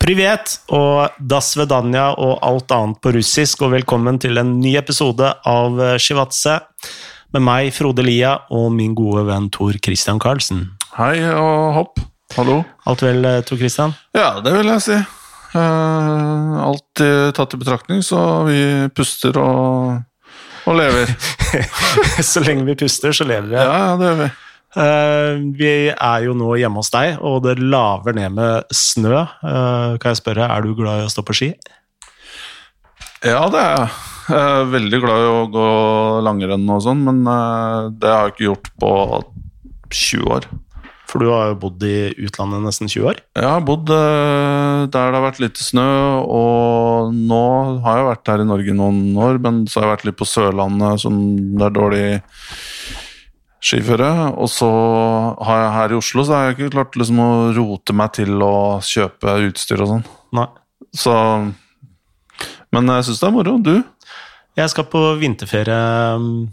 Privet og das vedanja og alt annet på russisk, og velkommen til en ny episode av Shivatse med meg, Frode Lia, og min gode venn Tor Christian Karlsen. Hei og hopp. Hallo. Alt vel, Tor Christian? Ja, det vil jeg si. Uh, alt tatt i betraktning, så vi puster og, og lever. så lenge vi puster, så lever vi. Ja, det gjør vi. Uh, vi er jo nå hjemme hos deg, og det laver ned med snø. Uh, kan jeg spørre, er du glad i å stå på ski? Ja, det er jeg. Jeg er veldig glad i å gå langrenn og sånn, men det har jeg ikke gjort på 20 år. For du har jo bodd i utlandet nesten 20 år? Jeg har bodd der det har vært lite snø, og nå har jeg vært her i Norge noen år, men så har jeg vært litt på Sørlandet, som det er dårlig skiføre. Og så har jeg her i Oslo så har jeg ikke klart liksom å rote meg til å kjøpe utstyr og sånn. Nei. Så Men jeg syns det er moro. Du? Jeg skal på vinterferie um,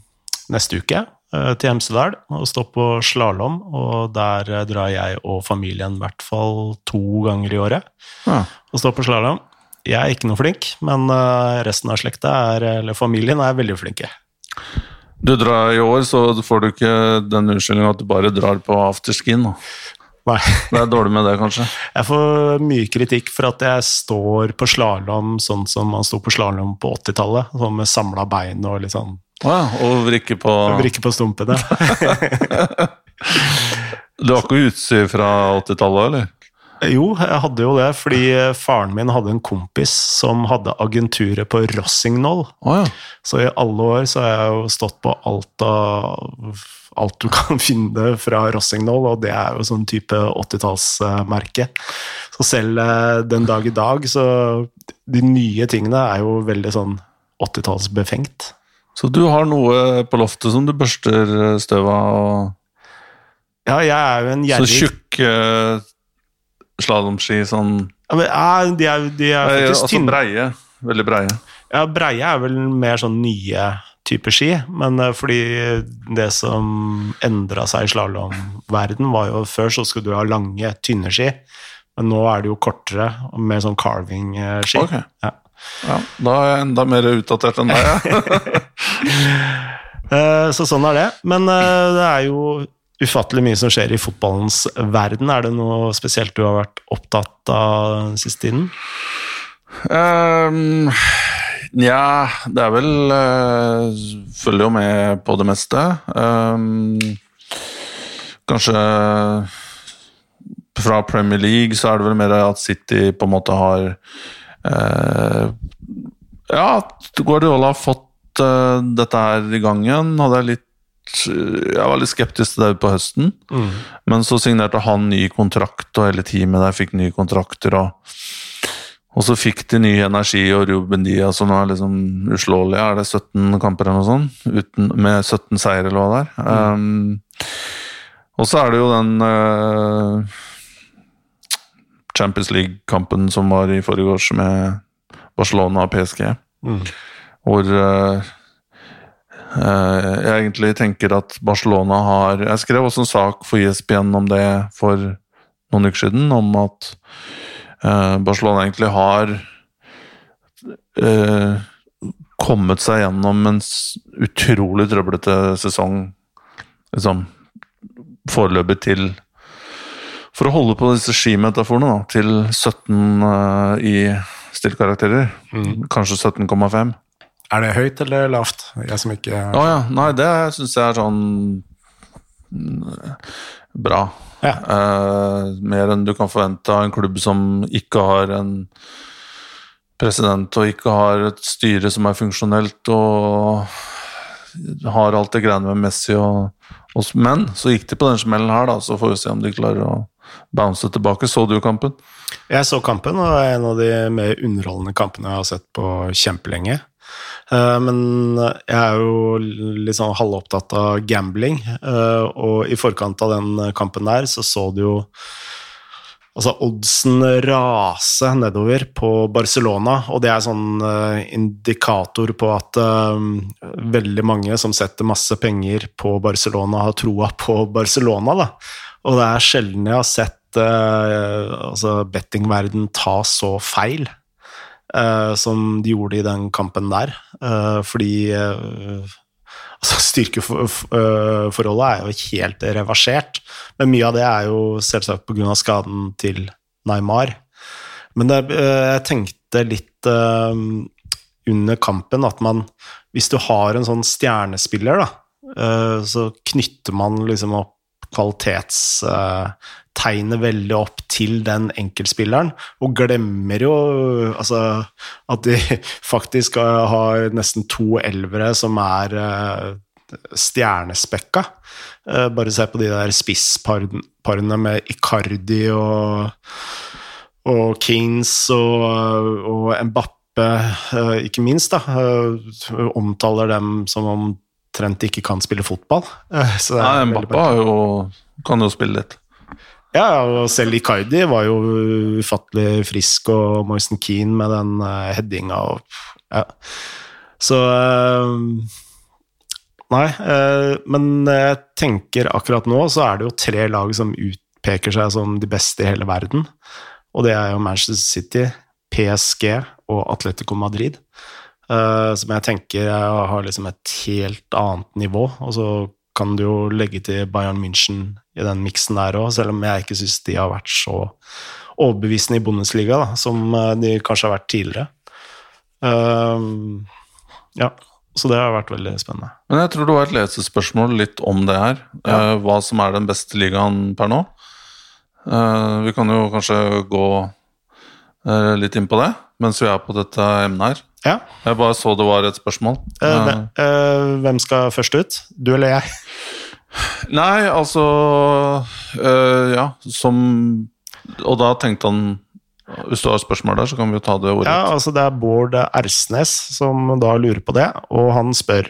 neste uke uh, til Hemsedal og stå på slalåm. Og der drar jeg og familien i hvert fall to ganger i året Ja. og står på slalåm. Jeg er ikke noe flink, men uh, resten av slekta, er, eller familien, er veldig flinke. Du drar i år, så får du ikke den unnskyldninga at du bare drar på afterskin. Nei. Det er dårlig med det, kanskje. Jeg får mye kritikk for at jeg står på slalåm sånn som man sto på slalåm på 80-tallet. Sånn med samla bein og litt sånn ja, og vrikke på Vrikke på stumpene. Du har ikke utstyr fra 80-tallet, eller? Jo, jeg hadde jo det, fordi faren min hadde en kompis som hadde agenturet på Rossignol. Oh, ja. Så i alle år så har jeg jo stått på alt av alt du kan finne fra Rossignol, og det er jo sånn type 80-tallsmerke. Så selv eh, den dag i dag, så De nye tingene er jo veldig sånn 80-tallsbefengt. Så du har noe på loftet som du børster støv av? og Ja, jeg er jo en gjerrig Så tjukk slalåmski sånn ja, men, ja, De er, de er faktisk Altså tynne. breie. Veldig breie. Ja, breie er vel mer sånn nye typer ski, men eh, fordi det som endra seg i slalåmverden, var jo før så skulle du ha lange, tynne ski, men nå er det jo kortere og mer sånn carving-ski. Ok. Ja. Ja, da er jeg enda mer utdatert enn deg. Ja. Eh, Så sånn er det. Men eh, det er jo ufattelig mye som skjer i fotballens verden. Er det noe spesielt du har vært opptatt av den siste tiden? Ehm, Nja, det er vel uh, Følger jo med på det meste. Um, kanskje fra Premier League så er det vel mer at City på en måte har uh, Ja, Guardiola har fått uh, dette her i gang igjen. Hadde jeg litt jeg var litt skeptisk til det på høsten, men så signerte han ny kontrakt, og hele teamet der fikk nye kontrakter. og og så fikk de ny energi og Ruben Diaz, som er liksom uslåelig. Er det 17 kamper eller noe sånt? Uten, med 17 seier eller hva det er. Um, og så er det jo den uh, Champions League-kampen som var i forgårs med Barcelona og PSG. Mm. Hvor uh, jeg egentlig tenker at Barcelona har Jeg skrev også en sak for ISBN om det for noen uker siden, om at Eh, Barcelona egentlig har eh, kommet seg gjennom en utrolig trøblete sesong liksom, foreløpig til For å holde på disse skimetaforene, da, til 17 eh, i stillkarakterer. Kanskje 17,5. Er det høyt eller lavt? Jeg som ikke Å ja. Nei, det syns jeg er sånn mm, bra. Ja. Eh, mer enn du kan forvente av en klubb som ikke har en president og ikke har et styre som er funksjonelt og har alt det greiene med Messi og, og Men så gikk de på den smellen her, da, så får vi se om de klarer å bounce tilbake. Så du kampen? Jeg så kampen, og en av de mer underholdende kampene jeg har sett på kjempelenge. Eh, Men jeg er jo litt sånn halvopptatt av gambling, eh, og i forkant av den kampen der så så du jo Altså, oddsen rase nedover på Barcelona, og det er sånn eh, indikator på at veldig mange som setter masse penger på Barcelona, har troa på Barcelona, da. Og det er sjelden jeg har sett altså bettingverden ta så feil som de gjorde i den kampen der. Uh, fordi altså styrkeforholdet er jo helt reversert. Men mye av det er jo selvsagt pga. skaden til Neymar. Men det, jeg tenkte litt under kampen at man Hvis du har en sånn stjernespiller, da, så knytter man liksom opp kvalitetstegnet veldig opp til den enkeltspilleren, og glemmer jo altså, at de faktisk har nesten to elvere som er uh, stjernespekka. Uh, bare se på de der spissparene med Icardi og, og Kings og, og Mbappe, uh, ikke minst, da, omtaler dem som om omtrent ikke kan spille fotball. Nei, Mbappa kan jo spille litt. Ja, og selv Icardi var jo ufattelig frisk, og Moisen Keane med den uh, headinga og Ja. Så uh, Nei, men jeg tenker akkurat nå så er det jo tre lag som utpeker seg som de beste i hele verden. Og det er jo Manchester City, PSG og Atletico Madrid. Uh, som jeg tenker har liksom et helt annet nivå. Og så kan du jo legge til Bayern München i den miksen der òg, selv om jeg ikke syns de har vært så overbevisende i Bundesliga da, som eh, de kanskje har vært tidligere. Uh, ja, så det har vært veldig spennende. Men jeg tror det var et lesespørsmål litt om det her. Ja. Hva som er den beste ligaen per nå. vi kan jo kanskje gå litt inn på det mens vi er på dette emnet her. Ja. Jeg bare så det var et spørsmål. Uh, uh, hvem skal først ut? Du eller jeg? Nei, altså uh, Ja, som Og da tenkte han Hvis du har spørsmål der, så kan vi jo ta det ordet. Ja, altså Det er Bård Ersnes som da lurer på det, og han spør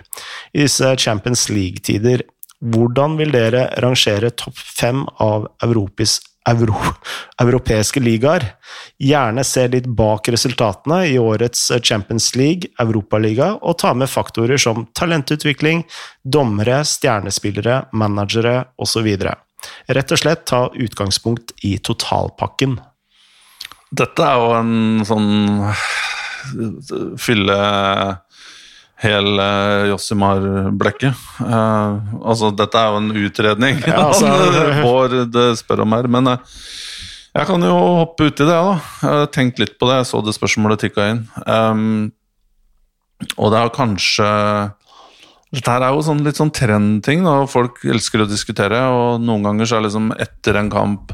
I disse Champions League-tider, hvordan vil dere rangere topp fem av Europis euro, europeiske ligaer. Gjerne se litt bak resultatene i årets Champions League, Europaliga, og ta med faktorer som talentutvikling, dommere, stjernespillere, managere osv. Rett og slett ta utgangspunkt i totalpakken. Dette er jo en sånn fylle hel uh, Jossimar-blekket. Uh, altså, dette er jo en utredning ja, altså, Bård det spør om her. Men uh, jeg kan jo hoppe uti det, da. Jeg har tenkt litt på det. Jeg så det spørsmålet tikka inn. Um, og det er kanskje Dette her er jo sånn, litt sånn trendting. da, Folk elsker å diskutere, og noen ganger så er det liksom etter en kamp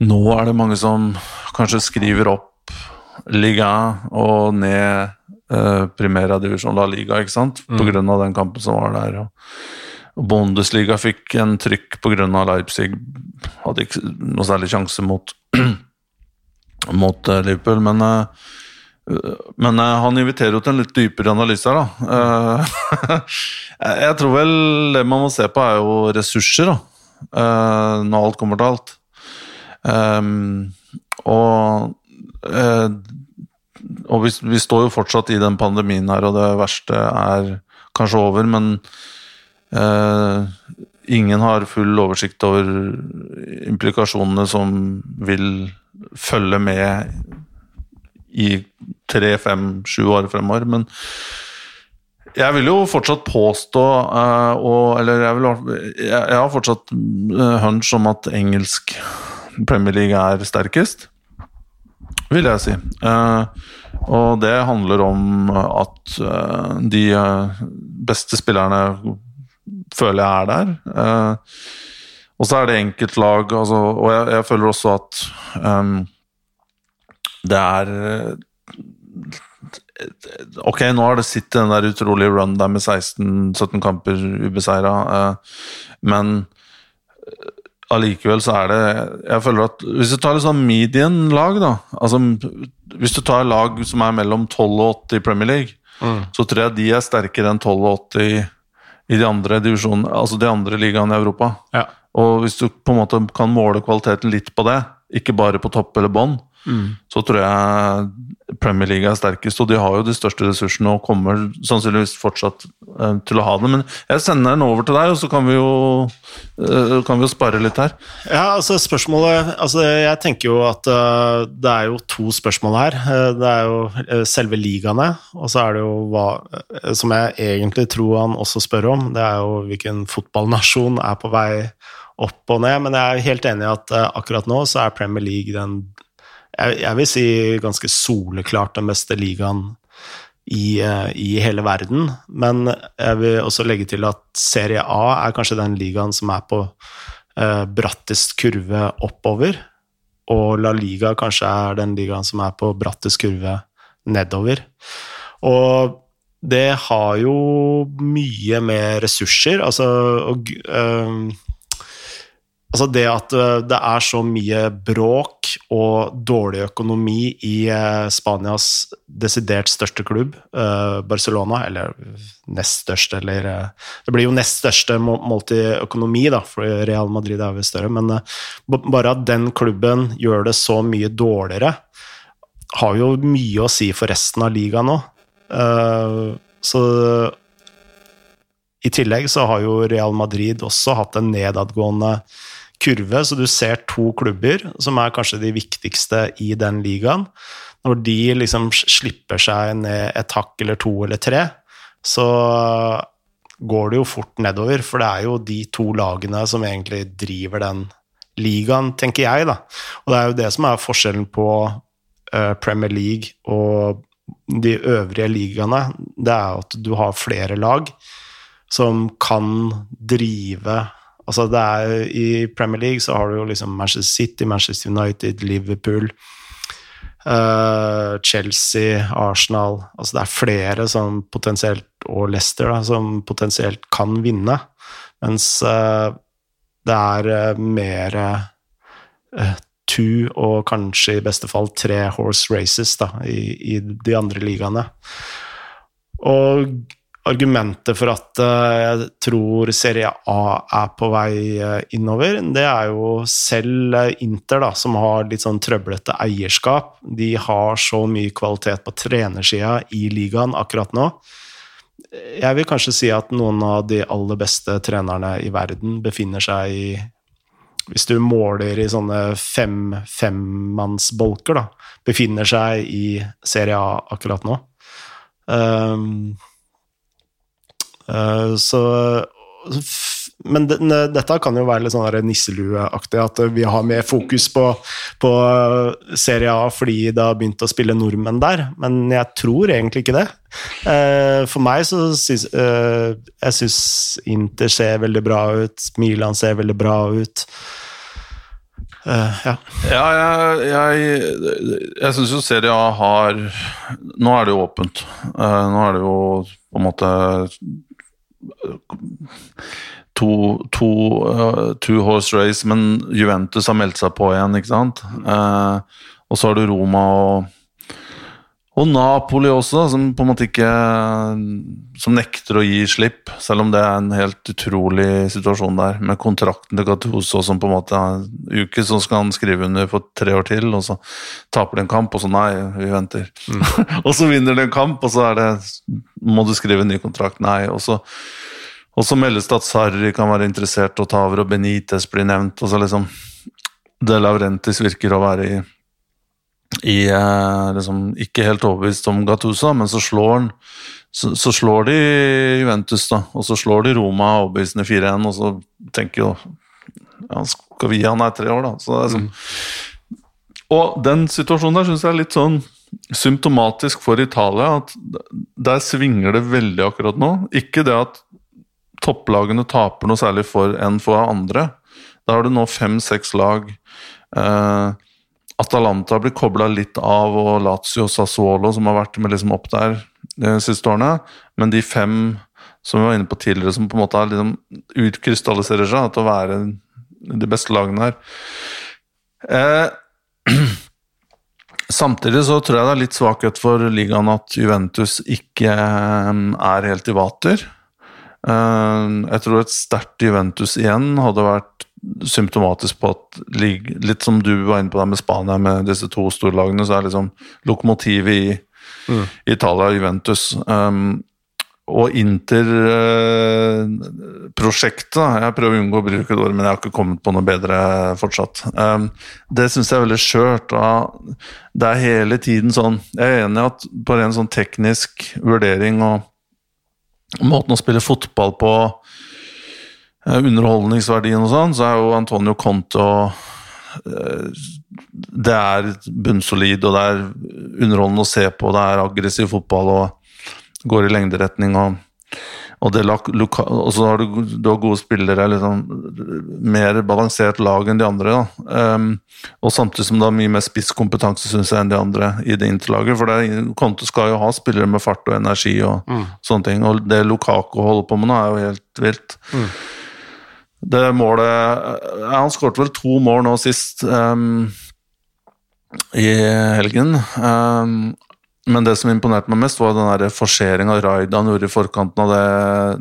Nå er det mange som kanskje skriver opp liga og ned uh, Primera Divisjon La Liga, ikke sant? På mm. av den kampen som var der. Og, Bundesliga fikk en trykk av Leipzig. Hadde ikke noe særlig sjanse mot, mot uh, Liverpool, men uh, men han inviterer jo til en litt dypere analyse her, da. Jeg tror vel det man må se på, er jo ressurser, da. Når alt kommer til alt. Um, og og vi, vi, står jo fortsatt i den pandemien her, og det verste er kanskje over, men eh, ingen har full oversikt over implikasjonene som vil følge med i tre, fem, sju år fremover. Men jeg vil jo fortsatt påstå, eh, og, eller jeg, vil, jeg, jeg, har fortsatt hunch om at engelsk Premier League er sterkest vil jeg si. Uh, og det handler om at uh, de uh, beste spillerne føler jeg er der. og så er det enkeltlag, altså, og jeg, jeg, føler også at um, det er Ok, nå har det sittet den der utrolige run der med 16-17 kamper ubeseira, men allikevel så er det Jeg føler at Hvis du tar litt sånn median-lag, da altså Hvis du tar lag som er mellom 12 og 80 i Premier League, mm. så tror jeg de er sterkere enn 12 og 80 i de andre divisjonene, altså de andre ligaene i Europa. Ja. Og hvis du på en måte kan måle kvaliteten litt på det, ikke bare på topp eller bånn, så tror jeg Premier League er sterkest, og de har jo de største ressursene og kommer sannsynligvis fortsatt uh, til å ha det. Men jeg sender den over til deg, og så kan vi jo, uh, kan vi jo spare litt her. Ja, altså spørsmålet altså Jeg tenker jo at uh, det er jo to spørsmål her. det er jo selve ligaene, og så er det jo hva Som jeg egentlig tror han også spør om, det er jo hvilken fotballnasjon er på vei opp og ned. Men jeg er helt enig i at akkurat nå så er Premier League den jeg, jeg, vil si ganske soleklart den beste ligaen i, eh, i, hele verden. Men jeg vil også legge til at Serie A er kanskje den ligaen som er på eh, brattest kurve oppover. Og La Liga kanskje er den ligaen som er på brattest kurve nedover. Og det har jo mye med ressurser Altså og, øh, Altså det at eh, det er så mye bråk og dårlig økonomi i eh, Spanias desidert største klubb, eh, Barcelona, eller nest største, eller Det blir jo nest største målt i økonomi, da, for Real Madrid er jo større, men bare at den klubben gjør det så mye dårligere, har jo mye å si for resten av ligaen nå. Så i tillegg så har jo Real Madrid også hatt en nedadgående kurve, så du ser to klubber som er kanskje de viktigste i den ligaen. Når de liksom slipper seg ned et hakk eller to eller tre, så går det jo fort nedover, for det er jo de to lagene som egentlig driver den ligaen, tenker jeg, da. Og det er jo det som er forskjellen på uh, Premier League og de øvrige ligaene, det er at du har flere lag som kan drive Altså det er, I Premier League så har du jo liksom Manchester City, Manchester United, Liverpool, uh, Chelsea, Arsenal Altså det er flere som potensielt, og Leicester, da, som potensielt kan vinne. Mens uh, det er uh, mer to og kanskje i beste fall tre horse races da, i, i de andre ligaene. Og argumentet for at eh, jeg tror Serie A er på vei eh, innover, det er jo selv eh, Inter, da, som har litt sånn trøblete eierskap. De har så mye kvalitet på trenersida i ligaen akkurat nå. Jeg vil kanskje si at noen av de aller beste trenerne i verden befinner seg i Hvis du måler i sånne fem, femmannsbolker, da, befinner seg i Serie A akkurat nå. Um, så men dette kan jo være litt sånn nisselueaktig, at vi har mer fokus på, på, Serie A fordi det har begynt å spille nordmenn der, men jeg tror egentlig ikke det. Eh, for meg så syns eh, jeg syns Inter ser veldig bra ut, Milan ser veldig bra ut. ja. ja, jeg, jeg, jeg syns jo Serie A har Nå er det jo åpent. nå er det jo på en måte to, to uh, two horse race, men Juventus har meldt seg på igjen, ikke sant. Uh, og så har du Roma og, og Napoli også, som på en måte ikke Som nekter å gi slipp, selv om det er en helt utrolig situasjon der, med kontrakten til Gattuso som på en måte er en uke, så skal han skrive under for tre år til, og så taper de en kamp, og så nei, vi venter. Mm. og så vinner de en kamp, og så er det Må du skrive en ny kontrakt? Nei. og så og så meldes det at Sarri kan være interessert og å ta over, og Benitez blir nevnt. og så liksom De Laurentis virker å være i, i eh, liksom, Ikke helt overbevist om Gattusa, men så slår han så, så, slår de Juventus, da, og så slår de Roma overbevisende 4-1, og så tenker jo ja, Skal vi gi han her tre år, da? Så er sånn, mm. Og den situasjonen der syns jeg er litt sånn symptomatisk for Italia. at Der svinger det veldig akkurat nå. Ikke det at topplagene taper noe særlig for enn for andre. Da har du nå fem-seks lag. Eh, Atalanta blir kobla litt av, og Lazio og Sassuolo, som har vært med liksom opp der de siste årene. Men de fem som vi var inne på tidligere, som på en måte liksom utkrystalliserer seg til å være de beste lagene her. Eh, samtidig så tror jeg det er litt svakhet for ligaen at Juventus ikke eh, er helt i vater. Eh, jeg tror et sterkt Juventus igjen hadde vært symptomatisk på at litt som du var inne på der med Spania, med disse to storlagene, så er liksom lokomotivet i mm. Italia, Juventus um, og Inter-prosjektet eh, Jeg prøver å unngå å bruke det ordet, men jeg har ikke kommet på noe bedre fortsatt. Um, det syns jeg er veldig skjørt. Det er hele tiden sånn Jeg er enig i at på en sånn teknisk vurdering og måten å spille fotball på underholdningsverdien og sånn, så er jo Antonio Conte eh, Det er bunnsolid, og det er underholdende å se på. Det er aggressiv fotball og går i lengderetning. og og, det, og så har du, du har gode spillere, liksom, mer balansert lag enn de andre. Um, og samtidig som det har mye mer spisskompetanse synes jeg, enn de andre i det interlaget. For det, Konto skal jo ha spillere med fart og energi og mm. sånne ting. Og det Lukako holder på med nå, er jo helt vilt. Mm. Det målet Han skåret vel to mål nå sist um, i helgen. Um, men det som imponerte meg mest, var den forseringa Raid han gjorde i forkanten av det,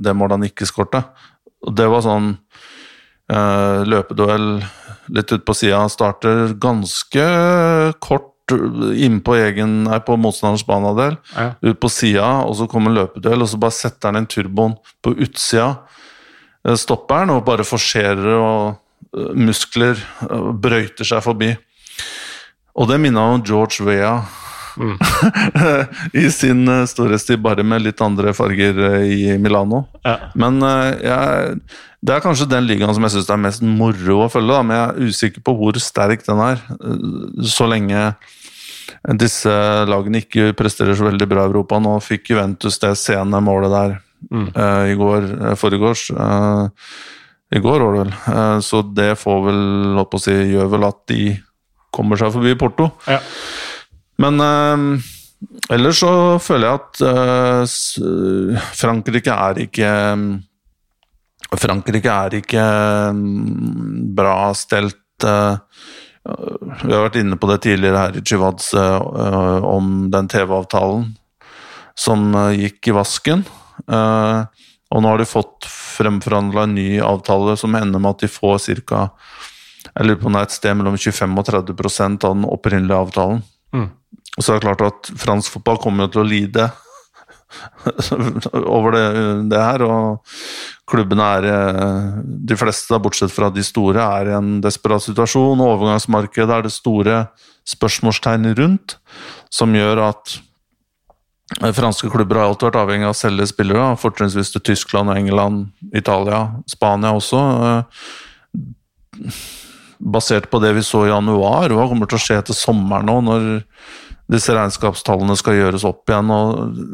det målet han ikke skårte. Det var sånn uh, løpeduell litt ut på sida. Starter ganske kort innpå egen, nei, på motstanderens banehalvdel, ja. ut på sida, og så kommer løpeduell, og så bare setter han inn turboen på utsida Eh, stopperen og bare forserer og eh, muskler brøyter seg forbi. Og det minna om George Vea mm. i sin eh, storhetstid, bare med litt andre farger i Milano. Ja. Men jeg, det er kanskje den ligaen som jeg syns er mest moro å følge, da, men jeg er usikker på hvor sterk den er. Så lenge disse lagene ikke presterer så veldig bra i Europa. Nå fikk Juventus det sene målet der mm. uh, i går, uh, foregårs. Uh, I går var det vel. så det får vel, holdt på å si, gjør vel at de kommer seg forbi Porto. Ja. Men ellers så føler jeg at Frankrike er ikke Frankrike er ikke bra stelt. Vi har vært inne på det tidligere her i Chivads om den TV-avtalen som gikk i vasken. Uh, og nå har de fått fremforhandla en ny avtale som ender med at de får ca. Jeg lurer på om det er et sted mellom 25 og 30 av den opprinnelige avtalen. Mm. Og så er det klart at fransk fotball kommer til å lide over det, det, her. Og klubbene er eh, De fleste, bortsett fra de store, er i en desperat situasjon. og Overgangsmarkedet er det store spørsmålstegn rundt, som gjør at Franske klubber har alltid vært avhengig av å selge spillere, fortrinnsvis til Tyskland, England, Italia, Spania også. Eh, basert på det vi så i januar, hva kommer til å skje etter sommeren nå, når disse regnskapstallene skal gjøres opp igjen?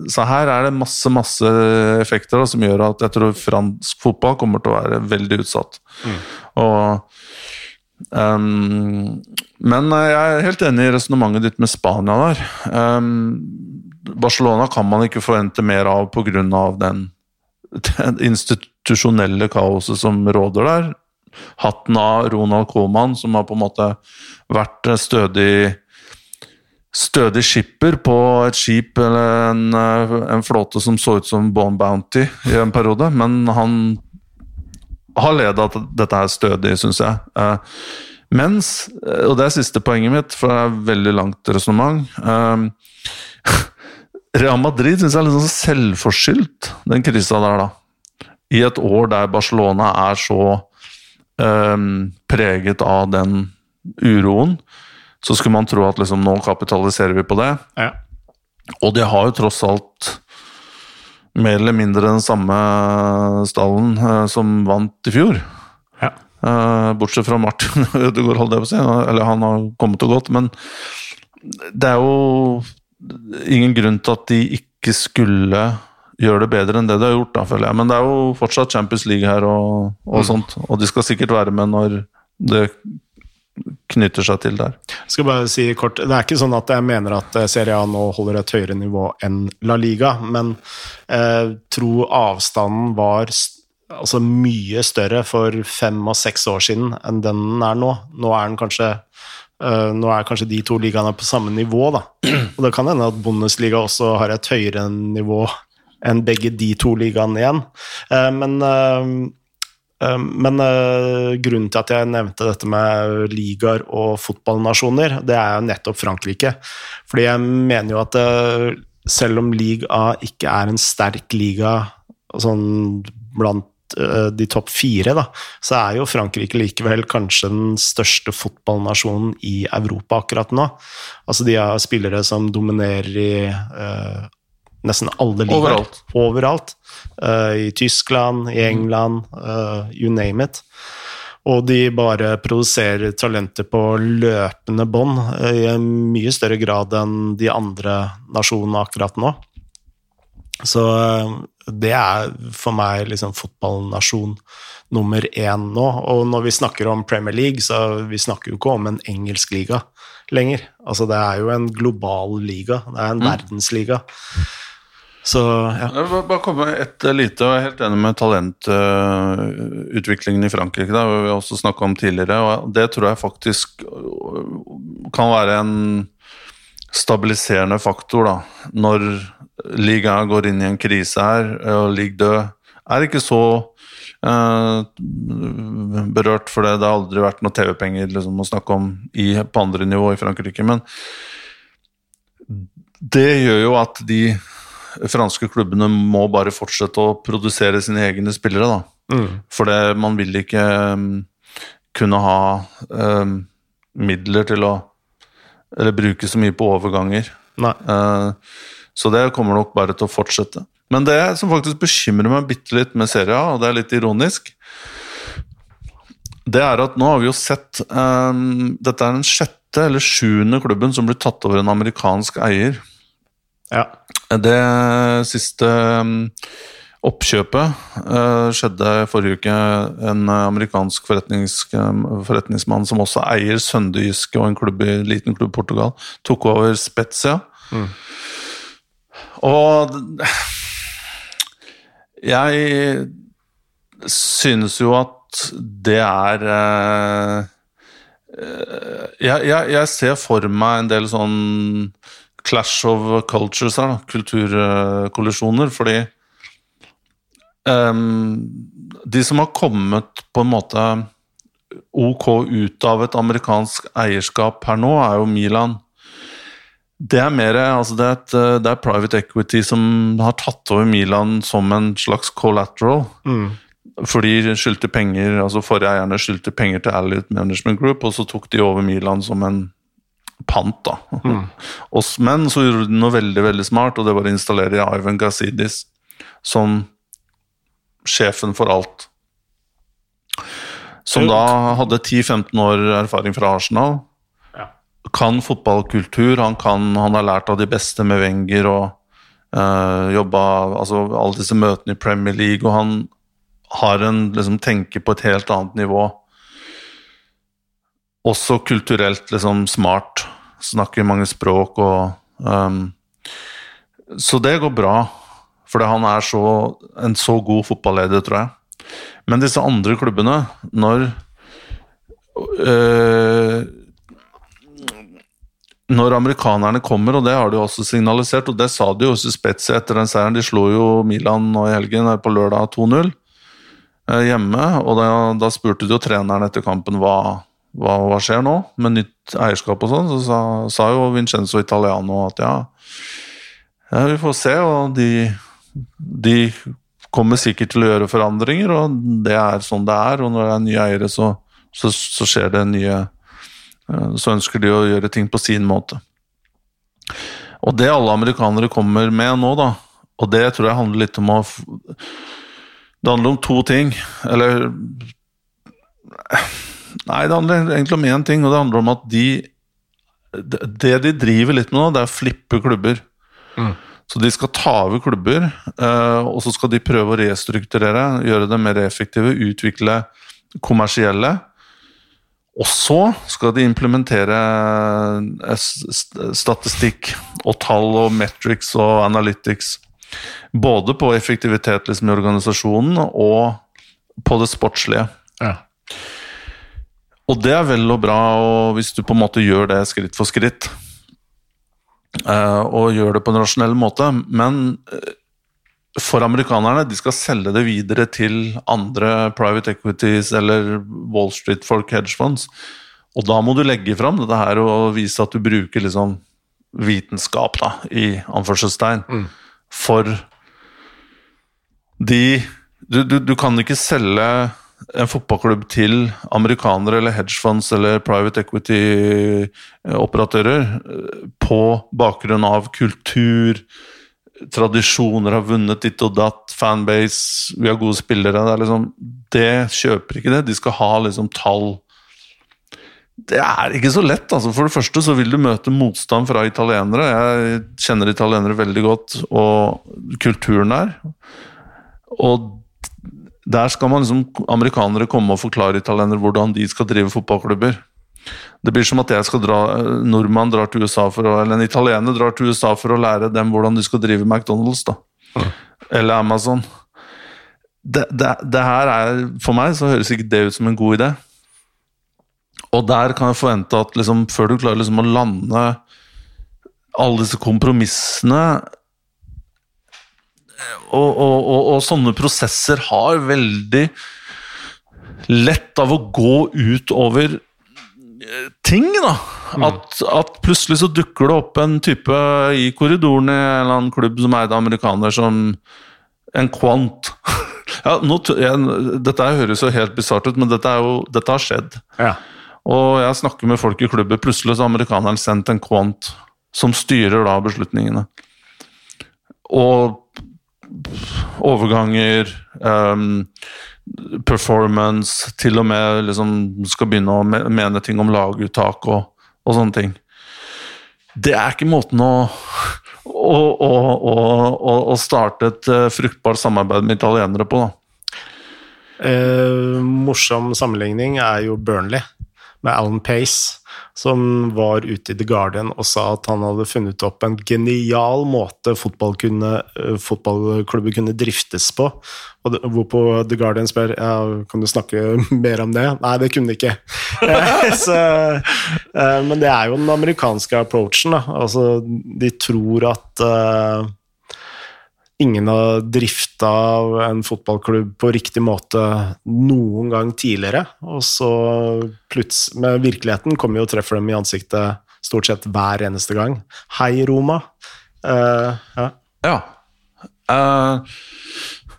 Så her er det masse masse effekter da, som gjør at jeg tror fransk fotball kommer til å være veldig utsatt. Mm. Og Um, men jeg er helt enig i resonnementet ditt med Spania der. Um, Barcelona kan man ikke forvente mer av pga. den det institusjonelle kaoset som råder der. Hatten av Ronald Coman, som har på en måte vært stødig stødig skipper på et skip eller en, en, flåte som så ut som Bone Bounty i en periode, men han har leda at dette er stødig, syns jeg. Eh, mens, og det er siste poenget mitt, for det er veldig langt resonnement eh, Real Madrid syns jeg er litt sånn selvforskyldt, den krisa der, da. I et år der Barcelona er så um, preget av den uroen, så skulle man tro at liksom nå kapitaliserer vi på det. Ja. Og de har jo tross alt mer eller mindre den samme stallen uh, som vant i fjor. Ja. Uh, bortsett fra Martin Ødegaard, holdt jeg på å si. Eller han har kommet og gått, men det er jo ingen grunn til at de ikke skulle gjøre det bedre enn det de har gjort, da, føler jeg. Men det er jo fortsatt Champions League her og, og mm. sånt, og de skal sikkert være med når det knytter seg til der. Jeg skal bare si kort, Det er ikke sånn at jeg mener at eh, Serie A nå holder et høyere nivå enn La Liga, men eh, tro avstanden var altså mye større for fem og seks år siden enn den er nå. Nå er den kanskje Uh, nå er kanskje de to ligaene på samme nivå, da. Og det kan hende at Bundesliga også har et høyere nivå enn begge de to ligaene igjen. Uh, men uh, men grunnen til at jeg nevnte dette med ligaer og fotballnasjoner, det er jo nettopp Frankrike. Fordi jeg mener jo at selv om Ligue A ikke er en sterk liga sånn blant de topp fire, da, så er jo Frankrike likevel kanskje den største fotballnasjonen i Europa akkurat nå. Altså de har spillere som dominerer i nesten alle ligaer. Overalt. Overalt. Uh, I Tyskland, i England, uh, you name it. Og de bare produserer talenter på løpende bånd uh, i en mye større grad enn de andre nasjonene akkurat nå. Så det er for meg liksom fotballnasjon nummer én nå. Og når vi snakker om Premier League, så vi snakker jo ikke om en engelsk liga lenger. Altså det er jo en global liga. Det er en mm. verdensliga. Så, ja. Jeg vil bare komme med et lite, og jeg er helt enig med talentutviklingen i Frankrike. Har vi også snakka om tidligere, og det tror jeg faktisk kan være en stabiliserende faktor da, når ligaen går inn i en krise her, og ligger død. Er ikke så eh, berørt, for det, det har aldri vært noe TV-penger liksom, å snakke om i, på andre nivå i Frankrike. Men det gjør jo at de franske klubbene må bare fortsette å produsere sine egne spillere. da. Mm. For man vil ikke um, kunne ha um, midler til å Eller bruke så mye på overganger. Uh, så det kommer nok bare til å fortsette. Men det som faktisk bekymrer meg bitte litt med serien, og det er litt ironisk, det er at nå har vi jo sett um, Dette er den sjette eller sjuende klubben som blir tatt over en amerikansk eier. Ja. Det siste um, oppkjøpet uh, skjedde forrige uke. En amerikansk forretnings, um, forretningsmann som også eier Sønderjyske og en klubb i, liten klubb i Portugal, tok over Spezia. Mm. Og jeg synes jo at det er uh, jeg, jeg, jeg, ser for meg en del sånn clash of cultures her, da. Kulturkollisjoner. Fordi de som har kommet på en måte ok ut av et amerikansk eierskap her nå, er jo Milan. Det er mer altså det, er et, det er private equity som har tatt over Milan som en slags collateral. Mm. For de skyldte penger, altså Forrige eierne skyldte penger til Alliot Management Group, og så tok de over Milan som en pant. da. Mm. men så gjorde de noe veldig veldig smart, og det var å installere Ivan Gazidis som sjefen for alt. Som da hadde 10-15 år erfaring fra Arsenal. Ja. Kan fotballkultur, han, kan, han har lært av de beste med Wenger og øh, jobba altså Alle disse møtene i Premier League, og han har en liksom tenker på et helt annet nivå også kulturelt liksom smart. Snakker mange språk og um, Så det går bra, fordi han er så, en så god fotballeder, tror jeg. Men disse andre klubbene, når øh, Når amerikanerne kommer, og det har de også signalisert, og det sa de jo Spezia etter den seieren, de slo jo Milan nå i helgen på lørdag 2-0 øh, hjemme, og da, da spurte de jo treneren etter kampen hva hva, hva, skjer nå med nytt eierskap og sånn, så sa, sa, jo Vincenzo Italiano at ja, ja vi får se, og de, de, kommer sikkert til å gjøre forandringer, og det er sånn det er. Og når det er nye eiere, så, så, så skjer det nye eh, Så ønsker de å gjøre ting på sin måte. Og det alle amerikanere kommer med nå, da, og det tror jeg handler litt om å Det handler om to ting. Eller Nei, det handler egentlig om én ting, og det handler om at de Det de driver litt med nå, det er å flippe klubber. Mm. Så de skal ta over klubber, eh, og så skal de prøve å restrukturere, gjøre det mer effektive, utvikle kommersielle. Og så skal de implementere eh, statistikk og tall og metrics og analytics. Både på effektivitet liksom, i organisasjonen og på det sportslige. Ja. Og det er vel og bra og hvis du på en måte gjør det skritt for skritt. Uh, og gjør det på en rasjonell måte. Men uh, for amerikanerne. De skal selge det videre til andre private equities eller Wall Street-folk, hedge funds. Og da må du legge fram dette her og vise at du bruker liksom vitenskap, da, i anførselstegn, Mm. for de du, du, du kan ikke selge en fotballklubb til amerikanere eller hedgefonds eller private equity-operatører eh, på bakgrunn av kultur, tradisjoner, har vunnet ditt og datt, fanbase, vi har gode spillere. Det, liksom, det kjøper ikke det. De skal ha liksom tall. Det er ikke så lett. altså. For det første så vil du møte motstand fra italienere. Jeg kjenner italienere veldig godt, og kulturen der. Og der skal man liksom, amerikanere komme og forklare italienere hvordan de skal drive fotballklubber. Det blir som at jeg skal dra, nordmann drar til USA for å, eller en italiener drar til USA for å lære dem hvordan de skal drive McDonald's. da. Eller Amazon. Det, det, det her er, For meg så høres ikke det ut som en god idé. Og der kan jeg forvente at liksom, før du klarer liksom å lande alle disse kompromissene og, og, og, og sånne prosesser har veldig lett av å gå ut over eh, ting, da. At, at plutselig så dukker det opp en type i korridoren i en eller annen klubb som eide amerikaner, som en quant. Ja, nå, jeg, dette høres jo helt bisart ut, men dette, er jo, dette har skjedd. Ja. Og jeg snakker med folk i klubben, plutselig så har amerikaneren sendt en quant som styrer da beslutningene. Og overganger, um, performance, til og med liksom skal begynne å mene ting om laguttak og, og sånne ting. Det er ikke måten å, å, starte et eh, fruktbart samarbeid med italienere på, da. Eh, morsom sammenligning er jo Burnley med Alan Pace, som var ute i The Guardian og sa at han hadde funnet opp en genial måte fotball kunne, eh, fotballklubber kunne driftes på. Og hvorpå The Guardian spør ja, kan du snakke mer om det. Nei, det kunne de ikke. Så, eh, men det er jo den amerikanske approachen. Da. Altså, de tror at eh, ingen har drifta en fotballklubb på riktig måte noen gang tidligere. Og så plutselig Med virkeligheten kommer jo og treffer dem i ansiktet stort sett hver eneste gang. Hei, Roma. Uh, ja. Ja. Uh,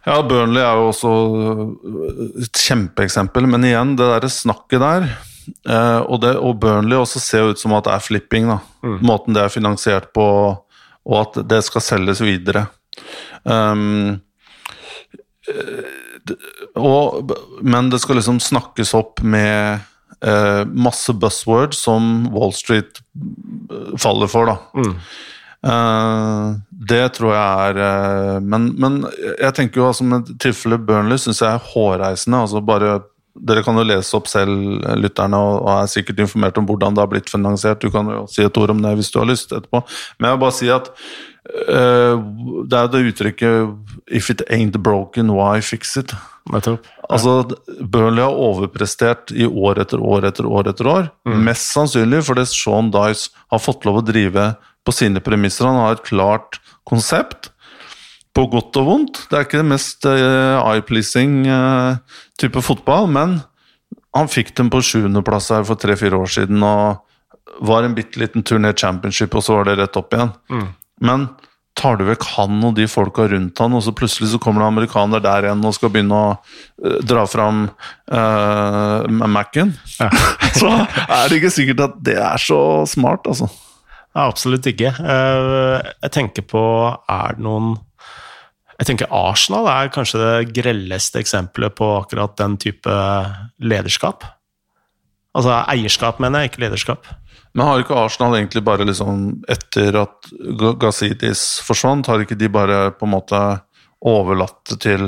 ja, Burnley er jo også et kjempeeksempel, men igjen, det derre snakket der uh, og, det, og Burnley også ser ut som at det er flipping, da. Måten det er finansiert på, og at det skal selges videre. Um, og, men det skal liksom snakkes opp med uh, masse buzzwords som Wall Street eh, faller for, da. Eh, det tror jeg er uh, men, men jeg tenker jo altså med tilfellet Burnley syns jeg er hårreisende. altså bare dere kan jo lese opp selv, lytterne, og er sikkert informert om hvordan det har blitt finansiert. Du kan jo si et ord om det hvis du har lyst etterpå. Men jeg vil bare si at eh, det er det uttrykket 'if it ain't broken, why fix it'? Nettopp. Altså, Burnley har overprestert i år etter år etter år. etter år. Mest sannsynlig fordi Sean Dice har fått lov å drive på sine premisser. Han har et klart konsept, på godt og vondt. Det er ikke det mest uh, eye-pleasing uh, type fotball, men han fikk dem på sjuendeplass her for tre-fire år siden og var en bitte liten tur ned championship, og så var det rett opp igjen. Men tar du vekk han og de folka rundt han, og så plutselig så kommer det amerikaner der igjen og skal begynne å uh, dra fram uh, Mac-en, så er det ikke sikkert at det er så smart, altså. Ja, absolutt ikke. Eh, Jeg tenker på Er det noen Jeg tenker Arsenal er kanskje det grelleste eksempelet på akkurat den type lederskap. Altså eierskap, mener jeg, ikke lederskap. Men har ikke Arsenal egentlig bare liksom Etter at Ga- Gazidis forsvant, har ikke de bare på en måte overlatt det til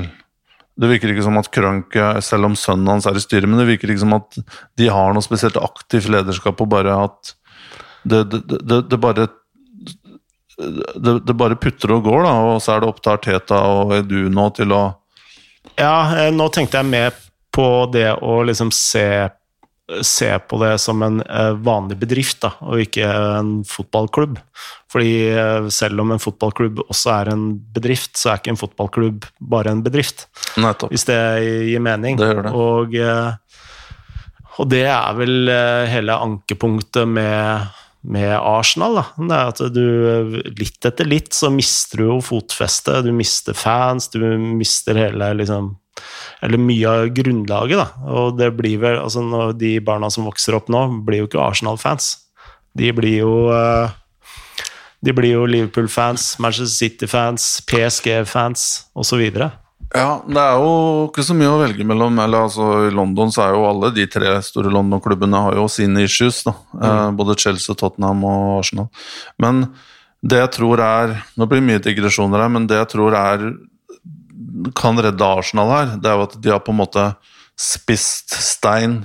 Det virker ikke som at Krønke, selv om sønnen hans er i styret, men det virker ikke som at de har noe spesielt aktivt lederskap, og bare at det, det, det, det bare det, det bare putter og går, da, og så er det opp til Arteta og Edu nå til å Ja, eh, nå tenkte jeg mer på det å liksom se se på det som en eh, vanlig bedrift, da, og ikke en fotballklubb. Fordi eh, selv om en fotballklubb også er en bedrift, så er ikke en fotballklubb bare en bedrift. Nettopp. Hvis det gir mening. Det det. Og, eh, og det er vel hele ankepunktet med, med Arsenal. Da. Det er at du litt etter litt så mister du jo fotfestet. Du mister fans, du mister hele liksom eller mye av grunnlaget, da. Og det blir vel altså når De barna som vokser opp nå, blir jo ikke Arsenal-fans. De blir jo eh, De blir jo Liverpool-fans, Manchester City-fans, PSG-fans osv. Ja, det er jo ikke så mye å velge mellom. eller altså I London så er jo alle de tre store London-klubbene har jo sine issues. da, mm. Både Chelsea, Tottenham og Arsenal. Men det jeg tror er Nå blir det mye digresjoner her, men det jeg tror er kan redde Arsenal her, det er jo at de har på en måte spist stein,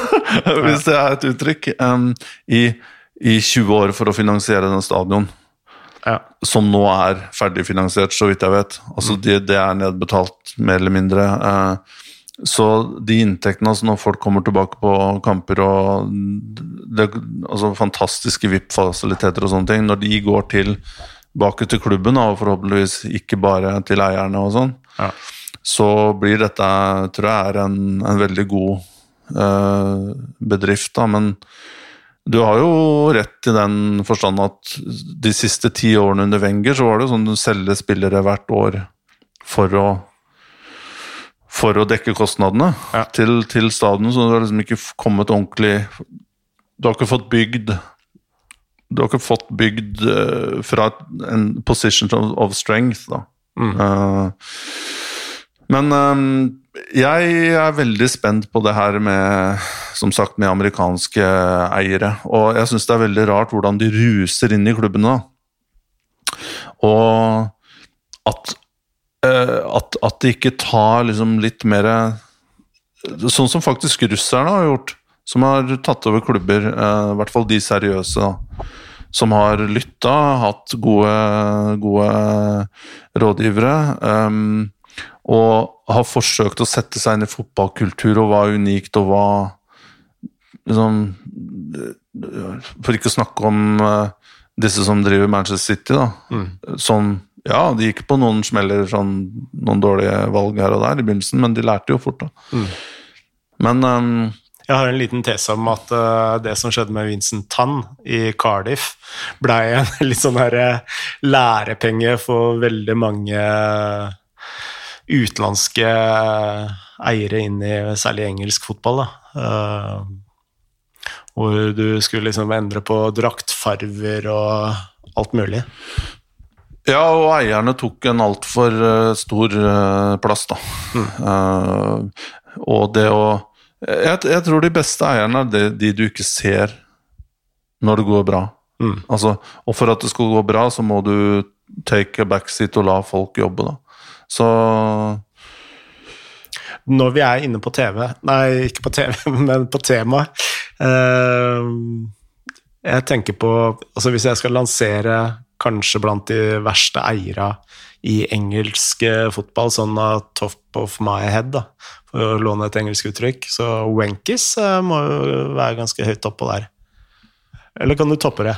hvis det er et uttrykk, um, i, i 20 år for å finansiere den stadion. Ja. Som nå er ferdigfinansiert, så vidt jeg vet. Altså det, de er nedbetalt, mer eller mindre. Uh, så de inntektene, altså når folk kommer tilbake på kamper og det, altså fantastiske VIP-fasiliteter og sånne ting, når de går til tilbake til klubben, og forhåpentligvis ikke bare til eierne og sånn, Ja. så blir dette, tror jeg, er en, en veldig god eh, bedrift, da. Men du har jo rett i den forstand at de siste ti årene under Wenger, så var det sånn du selger spillere hvert år for å for å dekke kostnadene Ja. til, til stadion, så du har liksom ikke kommet ordentlig Du har ikke fått bygd Du har ikke fått bygd eh, fra en position of, of strength, da. Eh, men um, jeg er veldig spent på det her med som sagt, med amerikanske eiere. Og jeg syns det er veldig rart hvordan de ruser inn i klubbene. Og at, eh, at, at de ikke tar liksom litt mer Sånn som faktisk russerne har gjort. Som har tatt over klubber, i hvert fall de seriøse. da som har lytta, hatt gode, gode rådgivere. Um, og har forsøkt å sette seg inn i fotballkultur og hva er unikt, og hva liksom, For ikke å snakke om uh, disse som driver Manchester City, da. Som Ja, de gikk på noen smeller, sånn, noen dårlige valg her og der i begynnelsen, men de lærte jo fort, da. Men ehm, Jeg har en liten tese om at uh, det som skjedde med Vincent Tann i Cardiff, blei en litt sånn her eh, lærepenge for veldig mange utenlandske eiere inn i særlig engelsk fotball. Da. Uh, hvor du skulle liksom endre på draktfarver og alt mulig. Ja, og eierne tok en altfor uh, stor eh, plass, da. Eh, og det å jeg, jeg tror de beste eierne er de, de du ikke ser når det går bra. Mm. Altså, og for at det skal gå bra, så må du take a backseat og la folk jobbe, da. Så Når vi er inne på TV Nei, ikke på TV, men på tema. Eh, jeg tenker på Altså, hvis jeg skal lansere kanskje blant de verste eiere i engelsk eh, fotball, sånn av top of my head, da, for å låne et engelsk uttrykk, så Wenkis eh, må jo være ganske høyt oppå der. Eller kan du toppe det?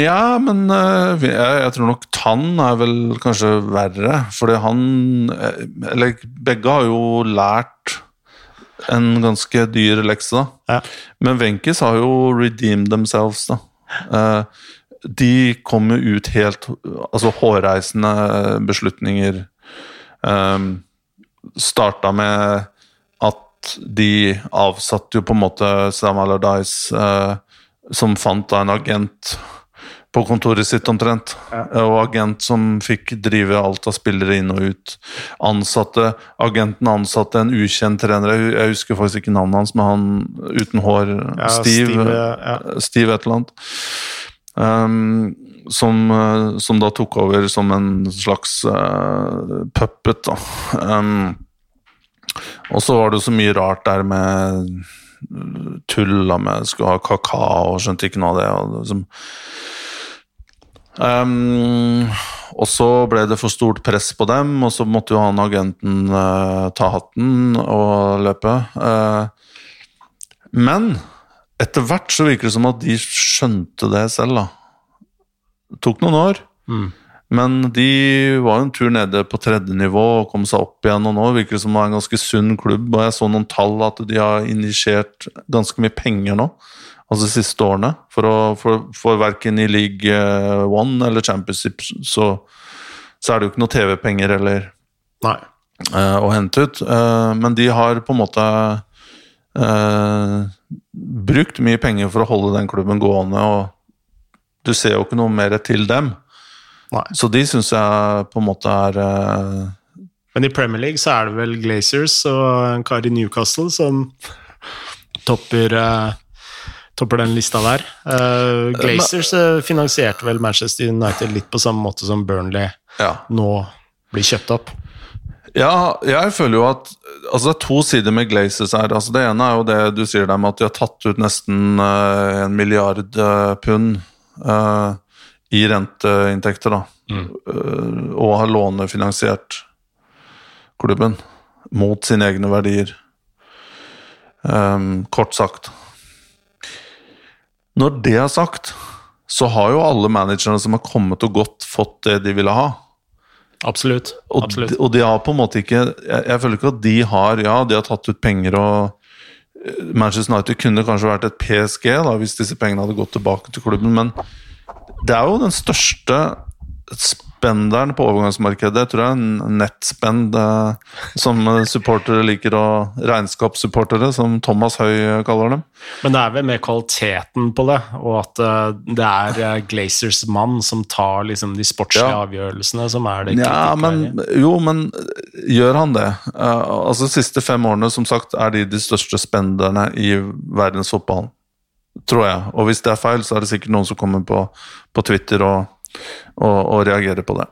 Ja, men eh, jeg, jeg tror nok Tann er vel kanskje verre, fordi han Eller begge har jo lært en ganske dyr lekse, da. Ja. Men Wenkis har jo redeemed themselves, da. De kommer ut helt Altså hårreisende beslutninger. Um, Starta med at de avsatte jo på en måte Sam Allardyce, uh, som fant da en agent på kontoret sitt omtrent. Og agent som fikk drive alt av spillere inn og ut. Ansatte, Agenten ansatte en ukjent trener, jeg husker faktisk ikke navnet hans, men han uten hår, Ja, Steve, Steve, ja. Steve et eller annet. Um, som, eh, som da tok over som en slags uh, puppet, da. Um, og så var det så mye rart der med tulla da med skulle ha kakao, og skjønte ikke noe av det. Og liksom. um, og så ble det for stort press på dem, og så måtte jo han agenten uh, ta hatten og løpe. Uh, Men etter hvert så virker det som at de skjønte det selv, da. Det tok noen år. Mm. Men de var jo en tur nede på tredje nivå og kom seg opp igjen. Og nå virker det som det er en ganske sunn klubb. Og jeg så noen tall at de har injisert ganske mye penger nå. Altså de siste årene. For, å, for, for verken i League eh, One eller Championship så, så er det jo ikke noe TV-penger eller Nei. eh, å hente ut. Eh, men de har på en måte eh, brukt mye penger for å holde den klubben gående, og du ser jo ikke noe mer til dem. Nei. Så de syns jeg på en måte er uh... Men i Premier League så er det vel Glazers og en kar i Newcastle som topper, uh, topper den lista der. Uh, Glazers eh, finansierte vel Manchester United litt på samme måte som Burnley Ja. nå blir kjøpt opp. Ja, jeg føler jo at altså Det er to sider med Glazers her. Altså det ene er jo det du sier der med at de har tatt ut nesten uh, en milliard uh, pund uh, i renteinntekter, da. Eh, og har lånefinansiert klubben mot sine egne verdier. Um, kort sagt. Når det er sagt, så har jo alle managerne som har kommet og gått, fått det de ville ha. Absolutt. Og, de, og de har på en måte ikke jeg, jeg føler ikke at de har Ja, de har tatt ut penger og eh, Manchester United kunne kanskje vært et PSG da, hvis disse pengene hadde gått tilbake til klubben, men det er jo den største spenderen på overgangsmarkedet. Jeg tror det er en nettspend, eh, som supportere liker og Regnskapssupportere, som Thomas Høy kaller dem. Men det er vel med kvaliteten på det, og at eh, det er eh, Glazers mann som tar liksom de sportslige Ja. avgjørelsene, som er det Ja, men, jo, men gjør han det? Eh, altså De siste fem årene som sagt, er de de største spenderne i verdensfotballen. Tror jeg. Og hvis det er feil, så er det sikkert noen som kommer på, på Twitter og, og, og reagere på det.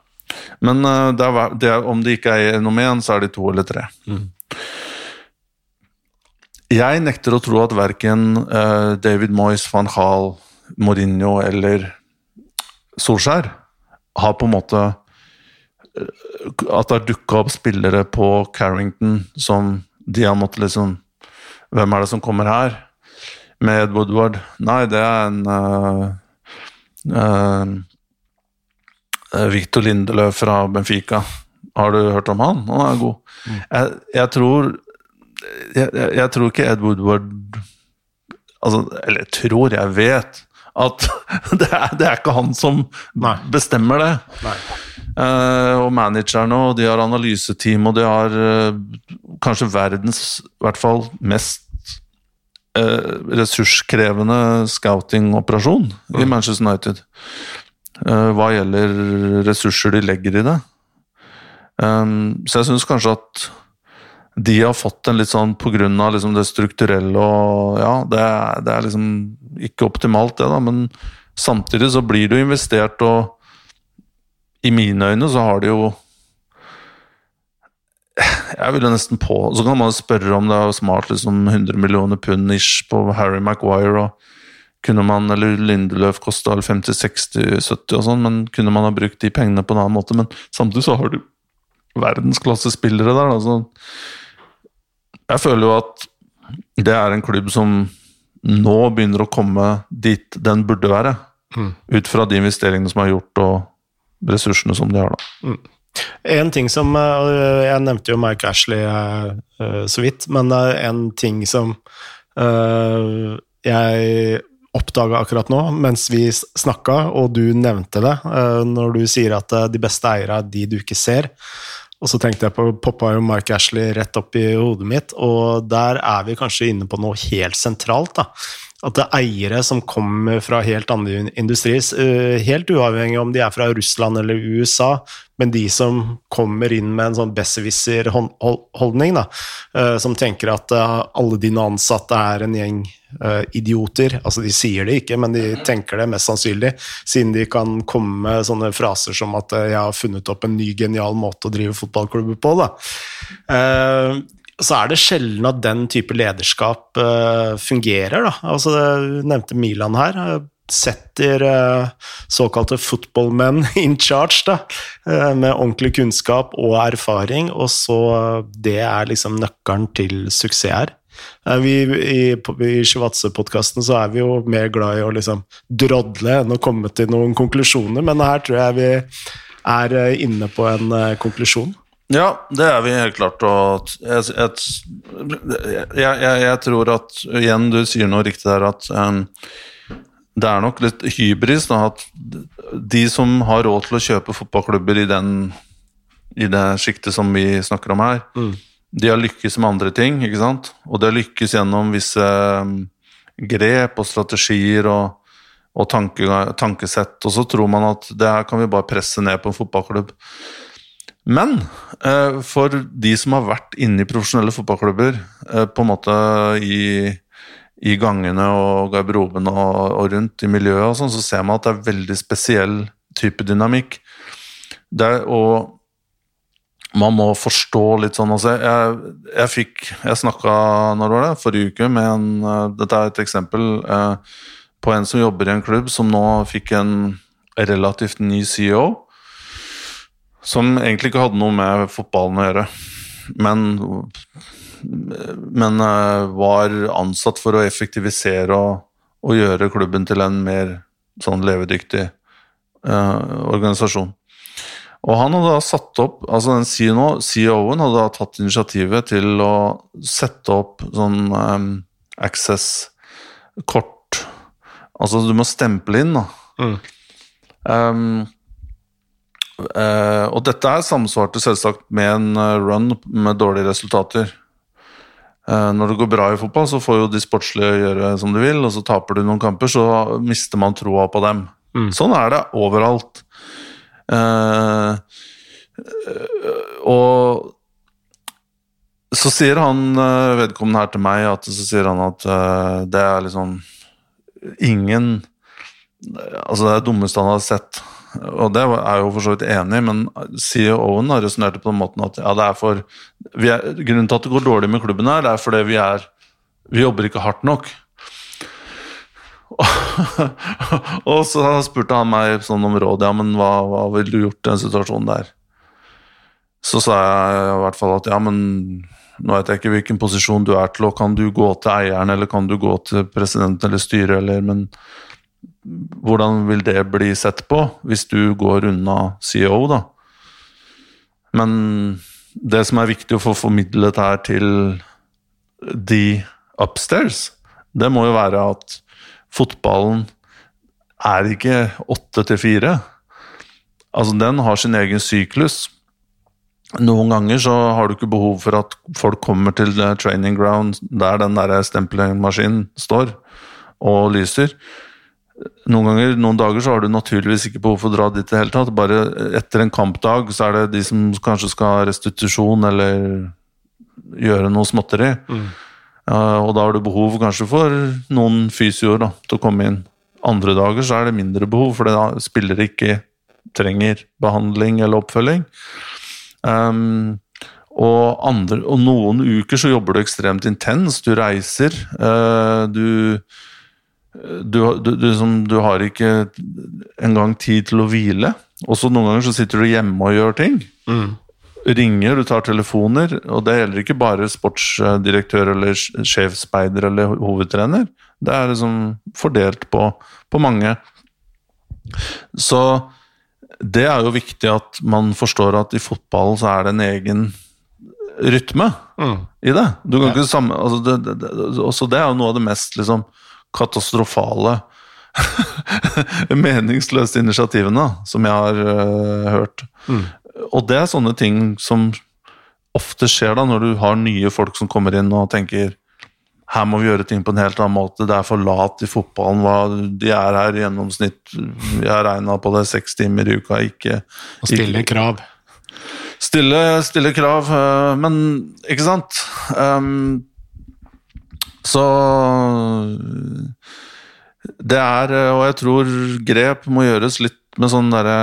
Men eh, det er, det er, om det ikke er noe én, så er de to eller tre. Jeg nekter å tro at verken uh, David Moyes, van Hall, Mourinho eller Solskjær har på en måte at det har dukka opp spillere på Carrington som de har måttet liksom Hvem er det som kommer her? Med Ed Woodward? Nei, det er en uh, Victor Lindeløf fra Benfica. Har du hørt om han? Han er god. Jeg, jeg tror jeg, jeg, tror ikke Ed Woodward altså, Eller jeg tror, jeg vet at det er, det er ikke han som Nei. bestemmer det. Eh, og managerne, og de har analyseteam, og de har eh, kanskje verdens, i hvert fall mest eh, ressurskrevende scouting-operasjon i Manchester United. Eh, hva gjelder ressurser de legger i det. Um, så jeg syns kanskje at de har fått en litt sånn på av liksom det strukturelle og Ja, det er, det er liksom ikke optimalt, det, da, men samtidig så blir det jo investert, og i mine øyne så har de jo Jeg ville nesten på Så kan man spørre om det er smart liksom 100 millioner pund ish på Harry Maguire og kunne man, eller Lindeløf kosta 50-60-70 og sånn, men kunne man ha brukt de pengene på en annen måte? Men samtidig så har du verdensklassespillere der, da. Så jeg føler jo at det er en klubb som nå begynner å komme dit den burde være. Mm. Ut fra de investeringene som er gjort, og ressursene som de har, da. En ting som øh, Jeg nevnte jo Mike Ashley øh, øh, så vidt, men en ting som jeg oppdaga akkurat nå, mens vi snakka, og du nevnte det, øh, når du sier at øh, de beste eiere er de du ikke ser. Og så tenkte jeg på, poppa jo Mark Ashley rett opp i hodet mitt, og der er vi kanskje inne på noe helt sentralt. da. At det er eiere som kommer fra helt andre industrier, eh, helt uavhengig om de er fra Russland eller USA, men de som kommer inn med en sånn besserwisser-holdning, eh, som tenker at eh, alle dine ansatte er en gjeng idioter. Altså, de sier det ikke, men de tenker det mest sannsynlig, siden de kan komme med sånne fraser som at 'jeg har funnet opp en ny, genial måte å drive fotballklubber på'. da. Så er det sjelden at den type lederskap eh, fungerer. Da. Altså, du nevnte Milan her. eh, Setter eh, såkalte footballmenn in charge, da, med ordentlig kunnskap og erfaring, og så Det er liksom nøkkelen til suksess her. Vi, I, i Shivatse-podkasten så er vi jo mer glad i å liksom drodle enn å komme til noen konklusjoner, men her tror jeg vi er inne på en konklusjon. Ja, det er vi helt klart. Og jeg, jeg, jeg, jeg, tror at Igjen, du sier noe riktig der, at um, det er nok litt hybris da, at de som har råd til å kjøpe fotballklubber i, den, i det sjiktet som vi snakker om her, de har lykkes med andre ting, ikke sant? Og de har lykkes gjennom visse um, grep og strategier og, og tanke, tankesett. Og så tror man at det her kan vi bare presse ned på en fotballklubb. Men eh, for de som har vært inne i profesjonelle fotballklubber, eh, på en måte i, i gangene og garderobene og, og rundt i miljøet, og sånn, så ser man at det er veldig spesiell type dynamikk. Er, og man må forstå litt sånn altså, Jeg, jeg fikk Jeg snakka når var det? Forrige uke med en eh, Dette er et eksempel eh, på en som jobber i en klubb som nå fikk en relativt ny CEO som egentlig ikke hadde noe med fotballen å gjøre, men, men eh, var ansatt for å effektivisere og, og gjøre klubben til en mer sånn levedyktig eh, organisasjon. Og han hadde da satt opp, altså den CEO CEO-en hadde da tatt initiativet til å sette opp sånn um, access-kort. Altså du må stemple inn, da. Mm. Um, Eh, og dette her samsvarte selvsagt med en eh, run med dårlige resultater. Uh, når det går bra i fotball, så får jo de sportslige gjøre som de vil, og så taper du noen kamper, så mister man troa på dem. Mm. Sånn er det overalt. Uh, og så sier han vedkommende her til meg at så sier han at det er liksom ingen Altså, det er det dummeste han har sett. Og det er jeg jo for så vidt enig i, men CEO-en har resonnert på den måten at ja, det er for er, Grunnen til at det går dårlig med klubben her, det er fordi vi er Vi jobber ikke hardt nok. og så spurte han meg sånn om råd, ja, men hva, hva ville du gjort i den situasjonen der? Så sa jeg i hvert fall at ja, men nå vet jeg ikke hvilken posisjon du er til, og kan du gå til eieren, eller kan du gå til presidenten eller styret, eller Men hvordan vil det bli sett på hvis du går unna CEO, da? Men det som er viktig å få formidlet her til de upstairs, det må jo være at fotballen er ikke åtte til fire. Altså, den har sin egen syklus. Noen ganger så har du ikke behov for at folk kommer til training ground der den der stempelmaskinen står og lyser. Noen ganger, noen dager så har du naturligvis ikke behov for å dra dit i det hele tatt. Bare etter en kampdag så er det de som kanskje skal ha restitusjon eller gjøre noe småtteri. Ja, og da har du behov kanskje for noen fysioer da, til å komme inn. Andre dager så er det mindre behov, for da spillere ikke trenger behandling eller oppfølging. Um, og, andre, og noen uker så jobber du ekstremt intenst. Du reiser. Uh, du, du, du, du, som, du har ikke engang tid til å hvile. Og så noen ganger så sitter du hjemme og gjør ting. Ringer, du tar telefoner. Og det gjelder ikke bare sportsdirektør eller sjefsspeider eller hovedtrener. Det er liksom fordelt på, på mange. Så det er jo viktig at man forstår at i fotballen så er det en egen rytme i det. Du kan ikke samme, altså det, det, det, også det er jo noe av det mest liksom, katastrofale meningsløse initiativene som jeg har uh, hørt. Og det er sånne ting som ofte skjer da når du har nye folk som kommer inn og tenker her må vi gjøre ting på en helt annen måte. Det er for lat i fotballen. Hva, de er her i gjennomsnitt Jeg har regna på det seks timer i uka. Ikke, Og stille krav. Stille, stille krav, øh, men ikke sant? Um, så Det er, og jeg tror grep må gjøres litt med sånn derre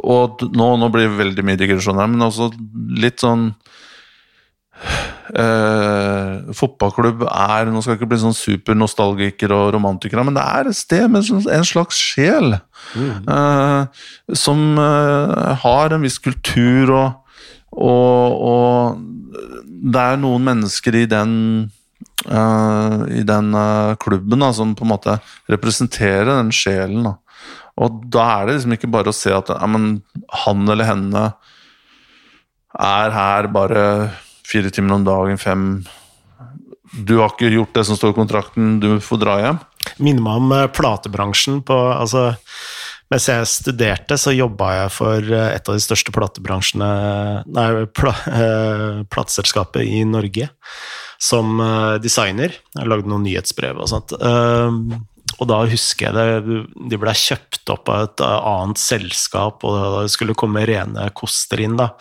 Og nå, nå blir det veldig mye digresjon her, men også litt sånn Uh, fotballklubb er Nå skal jeg ikke bli sånn supernostalgiker og romantiker, men det er et sted med sånn- en slags sjel. eh, som uh, har en viss kultur og, Og, og det er noen mennesker i den uh, i den uh, klubben da, som på en måte representerer den sjelen. Da. Og da er det liksom ikke bare å se at ja, men han eller henne er her bare fire timer om dagen, fem Du har ikke gjort det som står i kontrakten, du får dra hjem. Minner meg om eh, platebransjen på altså, Mens jeg studerte, så jobba jeg for eh, et av de største platebransjene Nei, pla, eh, plateselskapet i Norge som eh, designer. Jeg lagde noen nyhetsbrev og sånt. Eh, og da husker jeg det, de ble kjøpt opp av et annet selskap, og det skulle komme rene koster inn. da.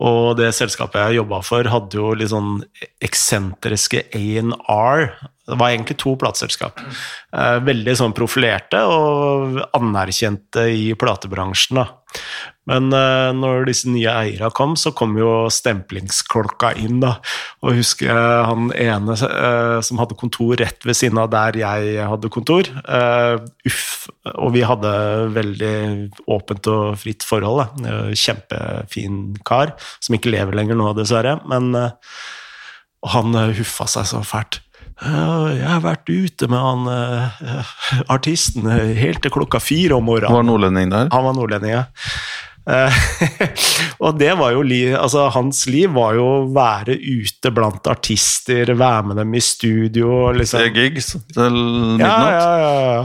Og det selskapet jeg jobba for, hadde jo litt sånn eksentriske A&R. Det var egentlig to plateselskap. Eh, veldig sånn profilerte og anerkjente i platebransjen. da. Men uh, når disse nye eierne kom, så kom jo stemplingsklokka inn. da. Og jeg han ene uh, som hadde kontor rett ved siden av der jeg hadde kontor. Uff. Og vi hadde veldig åpent og fritt forhold. Da. Kjempefin kar, som ikke lever lenger nå, dessverre. Men han huffa seg så fælt. Jeg har vært ute med han uh, artisten helt til klokka fire om morgenen. Var nordlending der? Han var nordlending, ja. Uh, og det var jo li, altså Hans liv var jo å være ute blant artister, være med dem i studio. Liksom. Se gigs til midnatt? Ja, ja, ja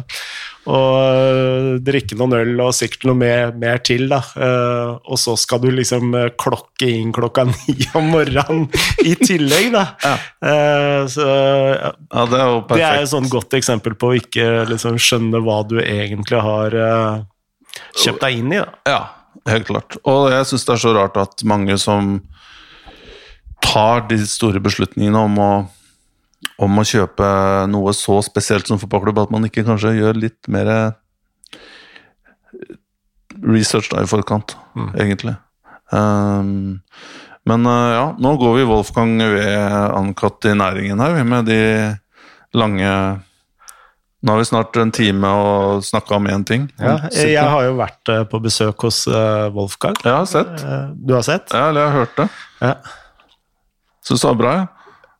og uh, drikke noen øl og sikkert noe mer, mer til. da. Uh, og så skal du liksom uh, klokke inn klokka ni om morgenen i tillegg, da. Ja. så ja, det er. Det er et sånn godt eksempel på å ikke liksom, skjønne hva du egentlig har kjøpt deg inn i. da. Ja, helt klart. Og jeg syns det er så rart at mange som tar de store beslutningene om å om å kjøpe noe så spesielt som fotballklubb, at man ikke kanskje gjør litt mer research da i forkant, mm. egentlig. Um, men uh, ja, nå går vi Wolfgang ved ankatt i næringen her, med de lange Nå har vi snart en time og snakka om én ting. Ja, jeg har jo vært uh, på besøk hos Wolfgang. Jeg har sett. du har sett? Ja, eller jeg har hørt det. Ja. Syns det var bra, jeg. Ja.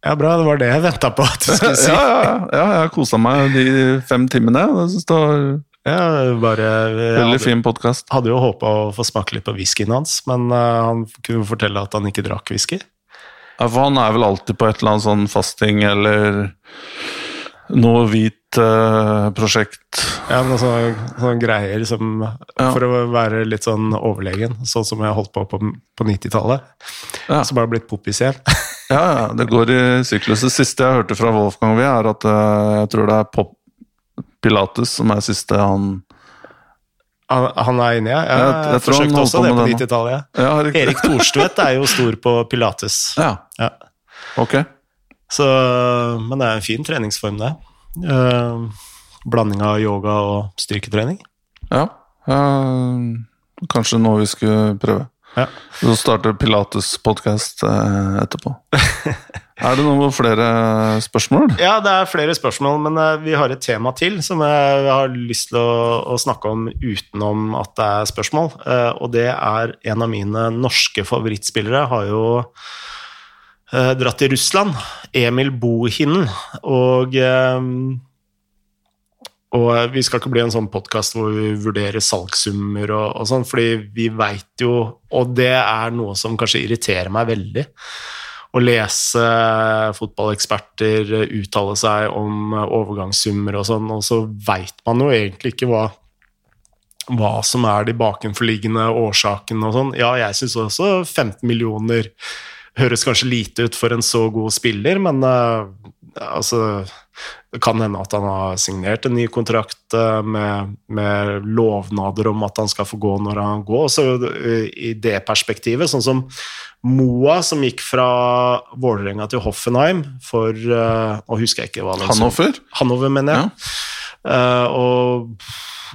Ja, bra. Det var det jeg venta på at du skulle si. ja, ja, ja, jeg har kosa meg de fem timene. Jeg synes det var ja, bare, Veldig fin podkast. Hadde jo håpa å få smake litt på whiskyen hans, men uh, han kunne fortelle at han ikke drakk whisky. Ja, for han er vel alltid på et eller annet sånn fasting eller noe hvit prosjekt. Ja, men altså sånne greier som ja. For å være litt sånn overlegen, sånn som jeg holdt på på, på 90-tallet. Ja. Som har blitt poppis igjen. Ja, ja, det går i syklus. Det siste jeg hørte fra Wolfgang Wie, er at uh, jeg tror det er Pop Pilates som er siste han han er inni, ja. Jeg, jeg, jeg forsøkte også det på 90-tallet. Ja. Ja, Erik Thorstvedt er jo stor på pilates. Ja. ja. Ok. Så, men det er en fin treningsform, det. Uh, blanding av yoga og styrketrening. Ja. Uh, kanskje noe vi skulle prøve. Ja. Så starter Pilates-podkast eh, etterpå. er det noen flere spørsmål? Ja, det er flere spørsmål, men eh, vi har et tema til som jeg har lyst til å, å snakke om utenom at det er spørsmål. Eh, og det er en av mine norske favorittspillere har jo dratt til Russland. Emil Bohinen. Og og eh, vi skal ikke bli en sånn podkast hvor vi vurderer salgssummer og, og sånn, fordi vi veit jo Og det er noe som kanskje irriterer meg veldig. Å lese fotballeksperter uttale seg om overgangssummer og sånn, og så veit man jo egentlig ikke hva, hva som er de bakenforliggende årsakene og sånn. Ja, jeg syns også 15 millioner høres kanskje lite ut for en så god spiller, men uh, altså det kan hende at han har signert en ny kontrakt uh, med, med, lovnader om at han skal få gå når han går. Så uh, i det perspektivet, sånn som Moa, som gikk fra Vålerenga til Hoffenheim for uh, Og husker jeg ikke hva det var. Hanover? Hanover, mener jeg. Ja. Og,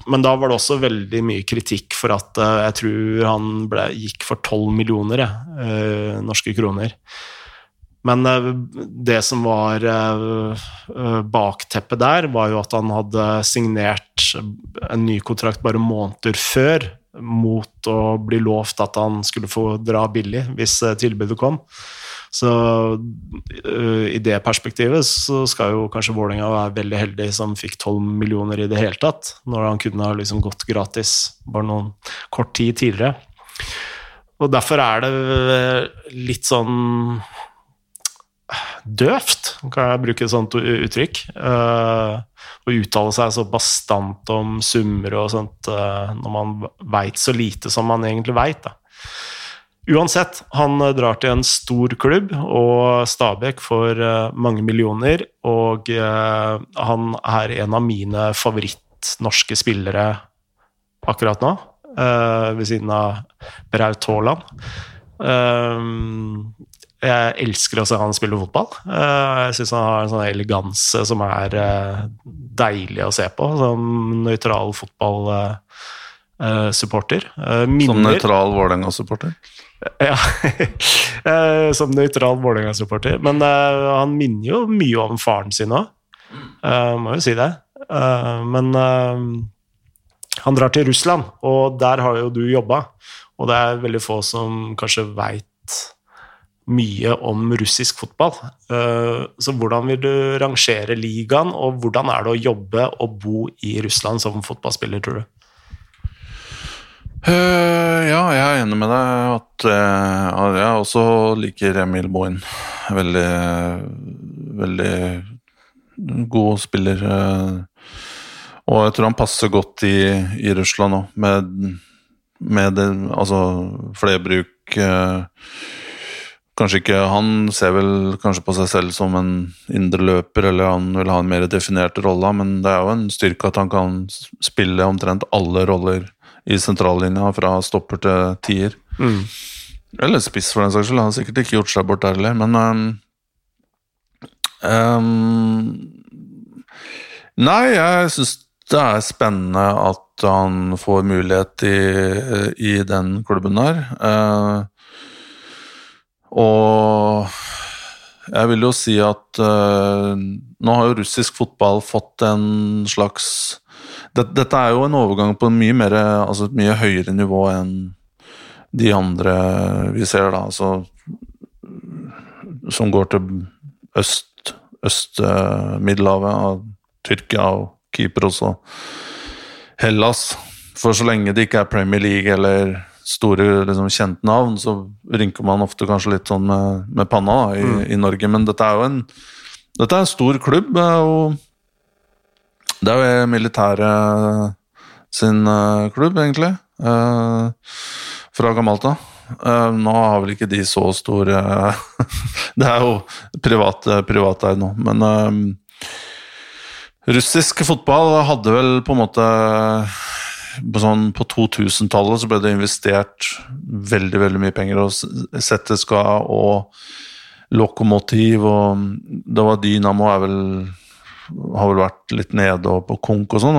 men da var det også veldig mye kritikk for at jeg tror han ble, gikk for 12 millioner, jeg, norske kroner. Men eh, det som var eh, eh, bakteppet der, var jo at han hadde signert en ny kontrakt bare måneder før mot å bli lovt at han skulle få dra billig hvis tilbudet kom. Så i det perspektivet så skal jo kanskje Vålerenga være veldig heldig som fikk 12 millioner i det hele tatt, når han kunne ha liksom gått gratis bare noen kort tid tidligere. Og derfor er det litt sånn døvt, kan jeg bruke et sånt uttrykk. Uh, å uttale seg så bastant om summer og sånt uh, når man veit så lite som man egentlig veit. Uansett, han drar til en stor klubb, og Stabæk får uh, mange millioner. Og han er en av mine favoritt-norske spillere akkurat nå, ved siden av Braut Haaland. Jeg elsker å se han spille fotball. Eh, jeg syns han har en sånn eleganse som er eh, deilig å se på, som nøytral fotballsupporter. Eh, som nøytral Vålerenga-supporter? Ja, som nøytral Vålerenga-supporter. Men han minner jo mye om faren sin òg, må jo si det. men han drar til Russland, og der har jo du jobba. Og det er veldig få som kanskje veit mye om russisk fotball. Eh, så hvordan vil du rangere ligaen, og hvordan er det å jobbe og bo i Russland som fotballspiller, tror du? Uh, ja, jeg er enig med deg at uh, jeg også liker Emil Bohin. Veldig, veldig god spiller. Uh, og jeg tror han passer godt i, i Russland òg, med, med det, altså flerbruk. Kanskje ikke Han ser vel kanskje på seg selv som en indre løper, eller han vil ha en mer definert rolle, men det er jo en styrke at han kan spille omtrent alle roller i sentrallinja, fra stopper til tier. Mm. Eller spiss, for den saks skyld. Han har sikkert ikke gjort seg bort der heller, men um, um, Nei, jeg syns det er spennende at han får mulighet i, i den klubben der. Uh, og jeg vil jo si at uh, nå har jo russisk fotball fått en slags det, Dette er jo en overgang på en mye mer, altså et mye høyere nivå enn de andre vi ser, da. Altså, som går til øst, øst-Middelhavet, av Tyrkia og Kypros og Hellas. For så lenge det ikke er Premier League eller store, liksom, kjente navn, så rynker man ofte kanskje litt sånn med, med panna da, i, mm. i, Norge. Men dette er jo en, dette er en stor klubb, eh, og det er jo militæret sin uh, klubb, egentlig. Uh, fra gammelt av. Uh, nå har vel ikke de så store Det er jo privat, privateid nå, men russisk fotball hadde vel på en måte sånn, på 2000-tallet så ble det investert veldig veldig mye penger. og ZSK og Lokomotiv og det var Dynamo er vel, har vel vært litt nede og på konk og sånn,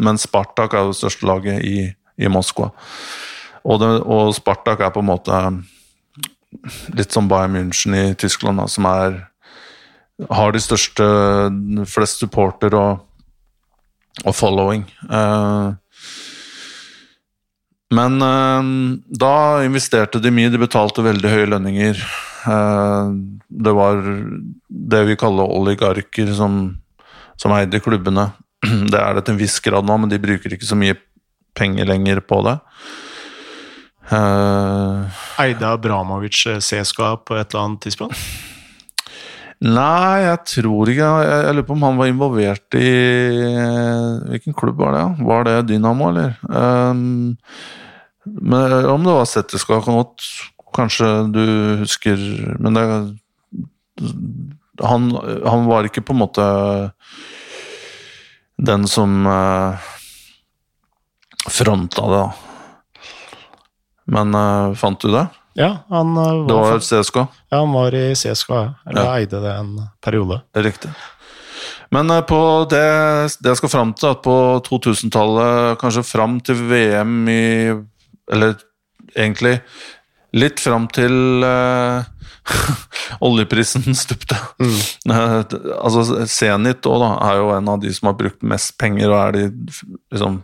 men Spartak er jo det største laget i, i Moskva. Og, det, og, Spartak er på en måte litt som Bayern München i Tyskland, da, som er har de største, flest supporter og, og following. Eh, men eh, da investerte de mye, de betalte veldig høye lønninger. Eh, det var det vi kaller oligarker som, som, eide klubbene. Det er det til en viss grad nå, men de bruker ikke så mye penger lenger på det. Uh, eide Abramovic CSKA på et eller annet tidspunkt? Nei, jeg tror ikke Jeg, jeg lurer på om han var involvert i Hvilken klubb var det? Var det Dynamo, eller? Um, men om det var Setteska, og noe, Kanskje du husker Men det han, han, var ikke på en måte den som uh, fronta det, da. Men uh, fant du det? Ja, han uh, var, Det var CSKA? Ja, han var i CSKA. ja. Eller ja. eide det en periode. Riktig. Men på det, det jeg skal fram til, at på 2000-tallet, kanskje fram til VM i eller egentlig litt fram til uh, oljeprisen stupte. Mm. altså Zenit også, da, er jo en av de som har brukt mest penger, og er de liksom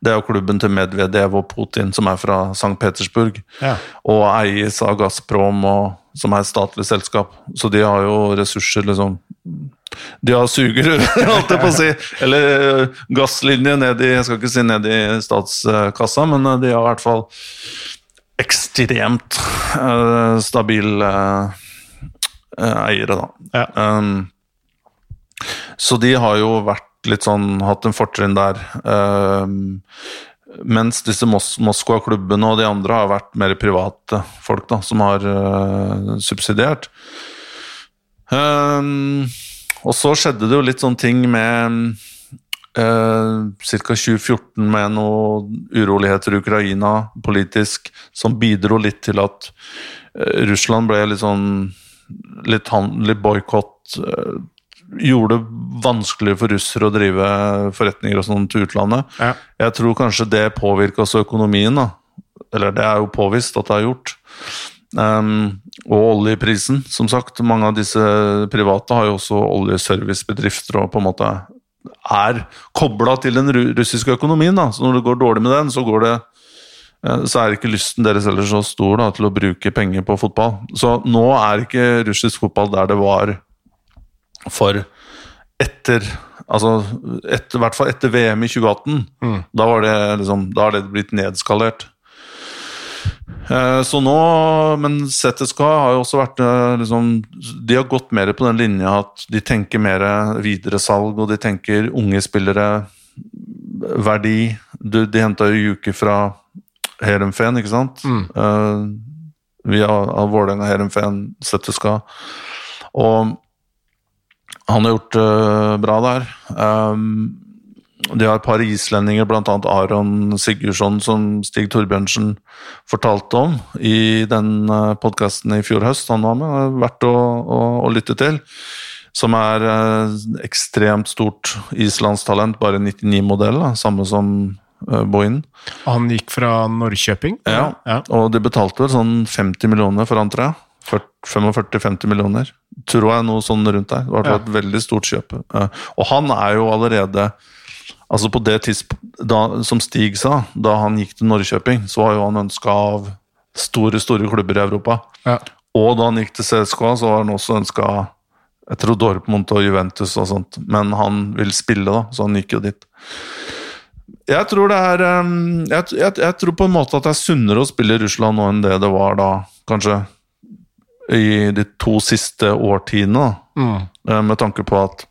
det er jo klubben til Medvedev og Putin, som er fra St. Petersburg. Ja. Og eies av Gazprom, og, som er et statlig selskap. Så de har jo ressurser, liksom De har sugerør, holdt jeg på å si! Eller uh, gasslinje ned i Jeg skal ikke si ned i statskassa, men uh, de har i hvert fall ekstremt uh, stabil eiere, da. Ja. Um, så de har jo vært litt sånn hatt en fortrinn der. Um, mens disse Mos Moskva-klubbene og de andre har vært mer private folk da, som har uh, subsidiert. Um, og så skjedde det jo litt sånne ting med uh, ca. 2014 med noen uroligheter i Ukraina politisk, som bidro litt til at uh, Russland ble litt sånn litt, han- litt boikott. Uh, gjorde det vanskelig for russere å drive forretninger og sånn til utlandet. Ja. Jeg tror kanskje det påvirka også økonomien, da. Eller det er jo påvist at det er gjort. Um, og oljeprisen, som sagt. Mange av disse private har jo også oljeservicebedrifter og på en måte er kobla til den russiske økonomien. da, Så når det går dårlig med den, så går det eh, så er ikke lysten deres heller så stor da, til å bruke penger på fotball. Så nå er ikke russisk fotball der det var for etter Altså etter, i hvert fall etter VM i 2018. Mm. Da var det liksom Da har det blitt nedskalert. Eh, Så nå, Men ZSK har jo også vært eh, liksom, De har gått mer på den linja at de tenker mer videresalg, og de tenker unge spillere, verdi. Du, de henta jo Juki fra Heerenveen, ikke sant? Mm. Eh, via Vålerenga, Heerenveen, ZSK. Og han har gjort bra der. Um, de har et par islendinger, bl.a. Aron Sigurdsson, som Stig Torbjørnsen fortalte om i den podkasten i fjor høst. Han var med, verdt å, å, å lytte til. Som er eh, ekstremt stort islandstalent, bare 99-modell, samme som Bohin. Han gikk fra Norrköping? Ja. ja. Og de betalte vel sånn 50 millioner for han, tror jeg. 45-50 millioner. Tror jeg noe sånn rundt der. Det var Ja. et veldig stort kjøp. Eh, Og han er jo allerede Altså på det tidspunktet, som Stig sa, da han gikk til Norrköping, så var jo han ønska av store, store klubber i Europa. Ja. Og da han gikk til CSKA, så var han også ønska Jeg tror Dortmund og Juventus og sånt, men han vil spille, da, så han gikk jo dit. Jeg tror det er um, jeg, jeg, jeg tror på en måte at det er sunnere å spille i Russland nå enn det det var da, kanskje i de to siste årtiene. Mm. Eh, Med tanke på at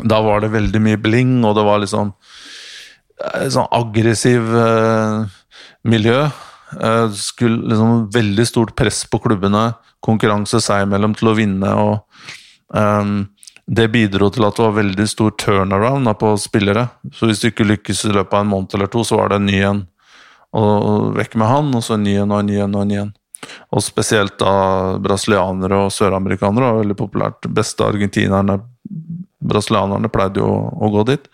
da var det veldig mye bling, og det var liksom eh, sånn aggressiv eh, miljø. Eh, skulle liksom Veldig stort press på klubbene, konkurranse seg imellom til å vinne. og eh, Det bidro til at det var veldig stor turnaround da, på spillere. Så hvis du ikke lykkes i løpet av en måned eller to, så var det en ny en. Og vekk med han, og så en ny en og en ny en og en ny en. Og spesielt da brasilianere og søramerikanere var veldig populært. Beste argentinerne, brasilianerne, pleide jo å, gå dit.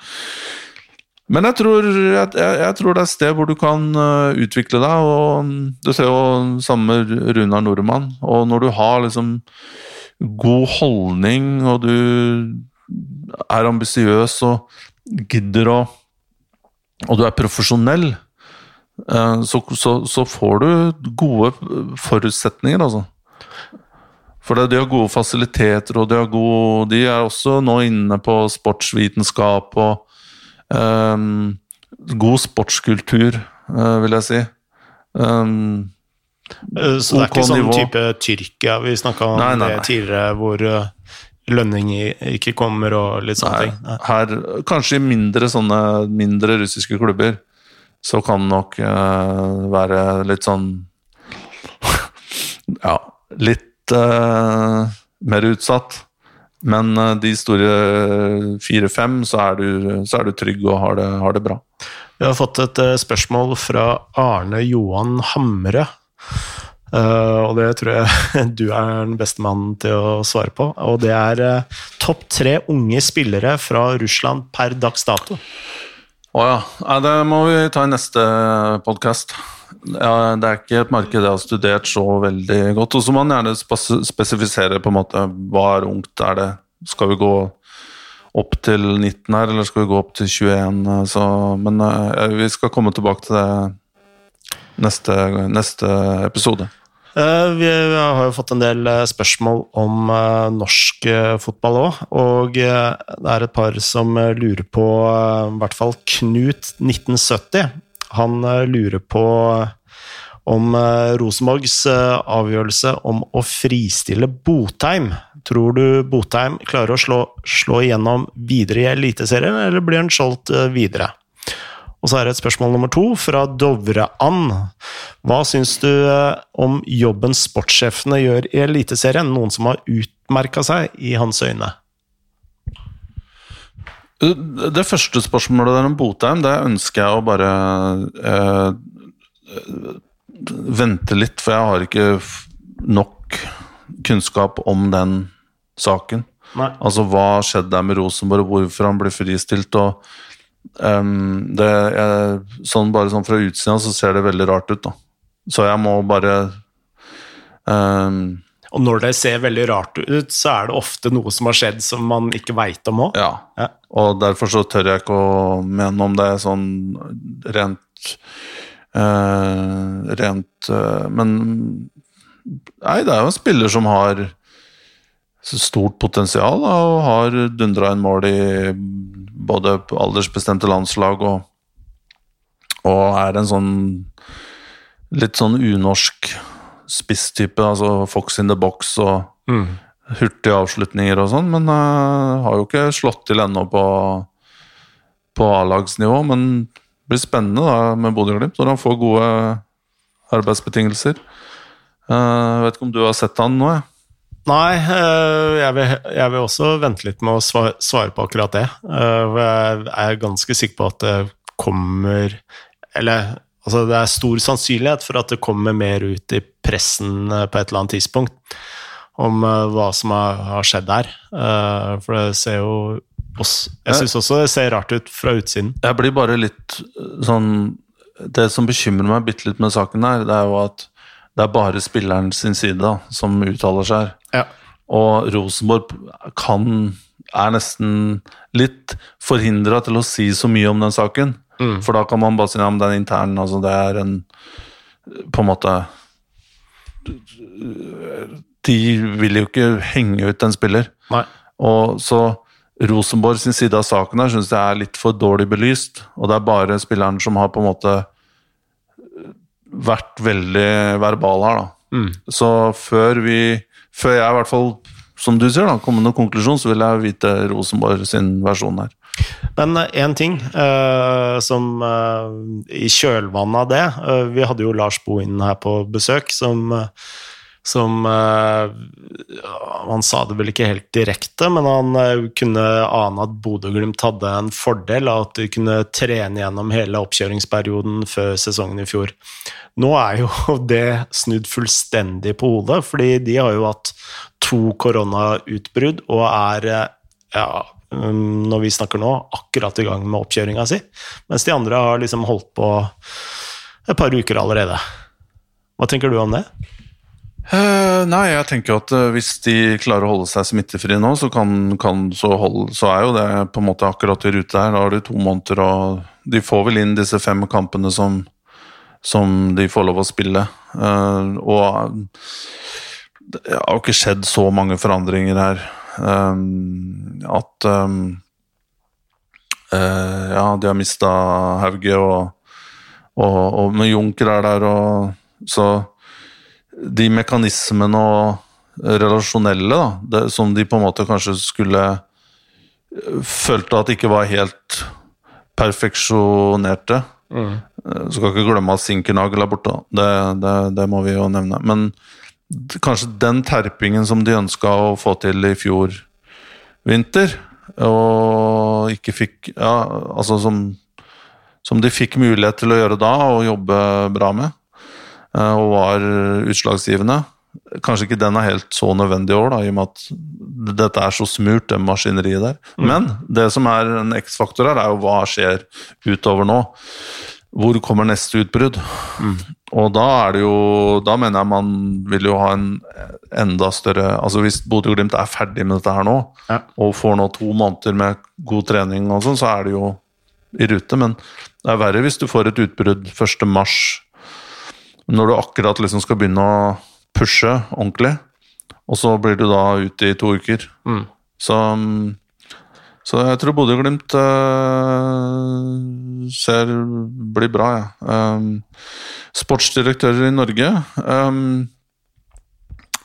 Men jeg tror, jeg, jeg, tror det er et sted hvor du kan øh, utvikle deg. og Du ser jo samme Runar Nordmann. Og når du har liksom god holdning, og du er ambisiøs og gidder å Og du er profesjonell, eh, så, så, så får du gode forutsetninger, altså. For de har gode fasiliteter, og de, har god, de er også nå inne på sportsvitenskap og um, god sportskultur, uh, vil jeg si. Eh, Så det er OK ikke sånn nivå. type Tyrkia vi snakka om Nei, nei, nei. tidligere, hvor eh, lønning ikke kommer og litt sånne ting. Her, kanskje i mindre sånne mindre russiske klubber, så kan det nok uh, være litt sånn Ja, litt eh, mer utsatt. Men uh, de store fire-fem, så, du- så er du trygg og har det, har det bra. Vi har fått et eh, spørsmål fra Arne Johan Hamre. Uh, og det tror jeg du er den beste mannen til å svare på. Og det er uh, topp tre unge spillere fra Russland per dags dato. Å ja. Nei, det må vi ta i neste podkast. Ja, det er ikke et marked jeg har studert så veldig godt. Og så må man gjerne spesifisere på en måte hva er ungt. Er det, skal vi gå opp til 19 her, eller skal vi gå opp til 21? Så, men eh, vi skal komme tilbake til det neste, neste episode. Eh, Vi har jo fått en del eh, spørsmål om norsk fotball òg, og det er et par som lurer på I hvert fall Knut 1970. Han eh, lurer på eh, om eh, Rosenborgs avgjørelse om å fristille Botheim. Tror du Botheim klarer å slå, slå igjennom videre i Eliteserien, eller blir han solgt videre? Og så er det et spørsmål nummer to fra Dovre-Ann. Hva syns du om jobben sportssjefene gjør i Eliteserien? Noen som har utmerka seg i hans øyne? Det første spørsmålet der om Botheim, det ønsker jeg å bare eh, vente litt, for jeg har ikke nok kunnskap om den saken. Nei. Altså hva skjedde der med Rosenborg, og hvorfor han ble fristilt. og um, det er, sånn Bare sånn fra utsida så ser det veldig rart ut, da. Så jeg må bare ehm, Og når det ser veldig rart ut, så er det ofte noe som har skjedd som man ikke veit om òg. Ja. Ja. Og derfor så tør jeg ikke å mene om det sånn rent øh, Rent øh, Men Nei, det er jo en spiller som har stort potensial da, og har dundra inn mål i både aldersbestemte landslag og, og er en sånn litt sånn unorsk spisstype, altså Fox in the box og Mm. hurtige avslutninger og sånn, men uh, har jo ikke slått til ennå på, på A-lagsnivå. Men det blir spennende da med Bodø-Glimt når han får gode arbeidsbetingelser. Uh, vet ikke om du har sett han nå? jeg? Nei, eh, jeg vil, jeg vil også vente litt med å svare, svare på akkurat det. Jeg er ganske sikker på at det kommer Eller altså, det er stor sannsynlighet for at det kommer mer ut i pressen eh, på et eller annet tidspunkt om eh, hva som har, skjedd der. Eh, For det ser jo Jeg syns også det ser rart ut fra utsiden. Jeg blir bare litt sånn Det som bekymrer meg bitte litt med saken her, det er jo at det er bare spilleren sin side da, som uttaler seg her. Ja. Og Rosenborg kan er nesten litt forhindra til å si så mye om den saken. Mm. For da kan man bare si om den internen. Altså det er en På en måte De vil jo ikke henge ut en spiller. Nei. Og så Rosenborg sin side av saken her syns jeg er litt for dårlig belyst. Og det er bare spilleren som har på en måte vært veldig verbal her, da. Mm. Så før vi Før jeg i hvert fall, som du sier, da, kommer med noen konklusjon, så vil jeg vite Rosenborg sin versjon her. Men én ting uh, som uh, i kjølvannet av det uh, Vi hadde jo Lars Bohinen her på besøk, som, eh, som eh, Han sa det vel ikke helt direkte, men han eh, kunne ane at Bodø-Glimt hadde en fordel av at de kunne trene gjennom hele oppkjøringsperioden før sesongen i fjor. Nå er jo det snudd fullstendig på hodet, fordi de har jo hatt to koronautbrudd og er eh, ja, når vi snakker nå, akkurat i gang med oppkjøringa si. Mens de andre har liksom holdt på et par uker allerede. Hva tenker du om det? Uh, nei, jeg tenker at uh, hvis de klarer å holde seg smittefrie nå, så, kan, kan, så, hold, så er jo det på en måte akkurat i rute her. Da har de to måneder, og de får vel inn disse fem kampene som, som de får lov å spille. Uh, og det har jo ikke skjedd så mange forandringer her at eh, eh, Ja, de har mista Hauge, og, og, og når Junker er der, og så de mekanismene og relasjonelle da, det, som de på en måte kanskje skulle Følte at ikke var helt perfeksjonerte. Mm. Eh, Skal ikke glemme at Sinkernagel er borte, det, det, det må vi jo nevne. Men kanskje den terpingen som de ønska å få til i fjor vinter, og ikke fikk Ja, altså som, som de fikk mulighet til å gjøre da, og jobbe bra med, eh, og var utslagsgivende. Kanskje ikke den er helt så nødvendig i år, da, i og med at dette er så smurt, det maskineriet der. Men det som er en X-faktor her, er jo hva skjer utover nå. Hvor kommer neste utbrudd? Og da er det jo Da mener jeg man vil jo ha en enda større Altså Hvis Bodø-Glimt er ferdig med dette her nå, Ja. og får nå to måneder med god trening og sånn, så er det jo i rute. Men det er verre hvis du får et utbrudd 1. mars, når du akkurat liksom skal begynne å pushe ordentlig, og så blir du da ute i to uker. Mm. Så, så jeg tror Bodø-Glimt uh, ser blir bra, jeg. Um, sportsdirektører i Norge um,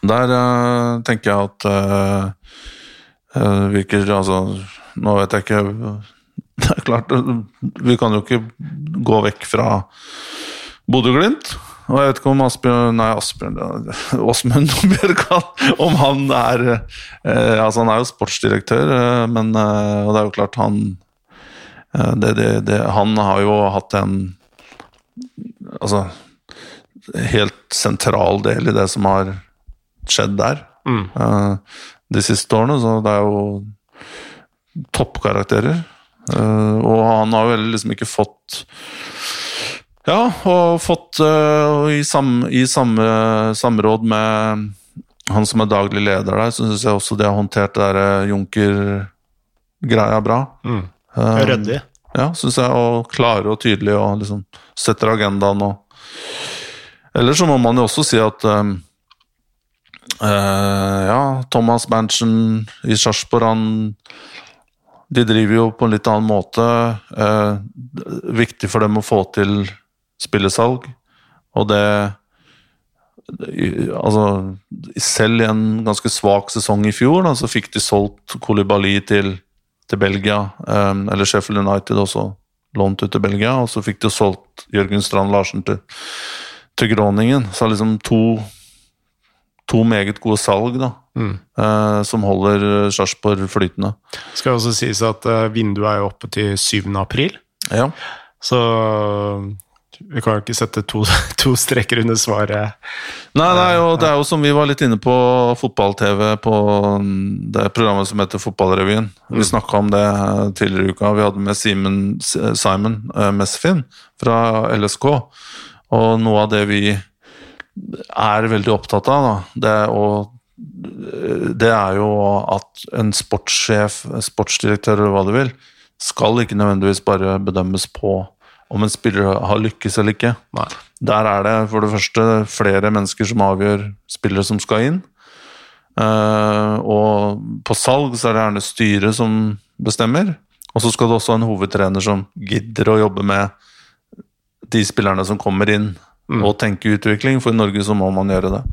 Der uh, tenker jeg at eh, virker Altså, nå vet jeg ikke Det er klart, vi kan jo ikke gå vekk fra Bodø-Glimt. Og jeg vet ikke om Asbjørn Nei, Asbjørn Åsmund Bjørkan Om han er eh, Altså, han er jo sportsdirektør, eh, men eh, Og det er jo klart, han eh, det, det, det, Han har jo hatt en Altså Helt sentral del i det som har skjedd der Mm. eh, de siste årene, så det er jo toppkarakterer. Eh, og han har jo liksom ikke fått Ja, og fått uh, i, sam, i samme samråd med han som er daglig leder der, så syns jeg også de har håndtert det der Junker-greia bra. Mm. Ryddig. Um, ja, syns jeg. Og klare og tydelig og liksom setter agendaen og Eller så må man jo også si at um, uh, Ja, Thomas Berntsen i Sarpsborg, han De driver jo på en litt annen måte. Eh, viktig for dem å få til spillesalg, og det Altså, selv i en ganske svak sesong i fjor, da, så fikk de solgt Kolibali til, til Belgia. Um, eller Sheffield United også lånt ut til Belgia, og så fikk de solgt Jørgen Strand Larsen til, til Groningen. Så liksom to, to meget gode salg, da. Mm. eh, som holder Sarpsborg flytende. Skal også sies at eh, vinduet er jo oppe til 7. april, Ja. så vi kan jo ikke sette to, to streker under svaret. Nei, det er, jo, det er jo som vi var litt inne på fotball-TV på det programmet som heter Fotballrevyen. Vi snakka om det tidligere i uka. Vi hadde med Simon, Simon eh, Mesfin fra LSK. Og noe av det vi er veldig opptatt av, da, det, er det er jo at en sportssjef, sportsdirektør eller hva du vil, skal ikke nødvendigvis bare bedømmes på om en spiller har lykkes eller ikke. Nei. Der er det for det første flere mennesker som avgjør spillere som skal inn. Uh, og på salg så er det gjerne styret som bestemmer. Og så skal det også ha en hovedtrener som gidder å jobbe med de spillerne som kommer inn, og tenke utvikling. For i Norge så må man gjøre det.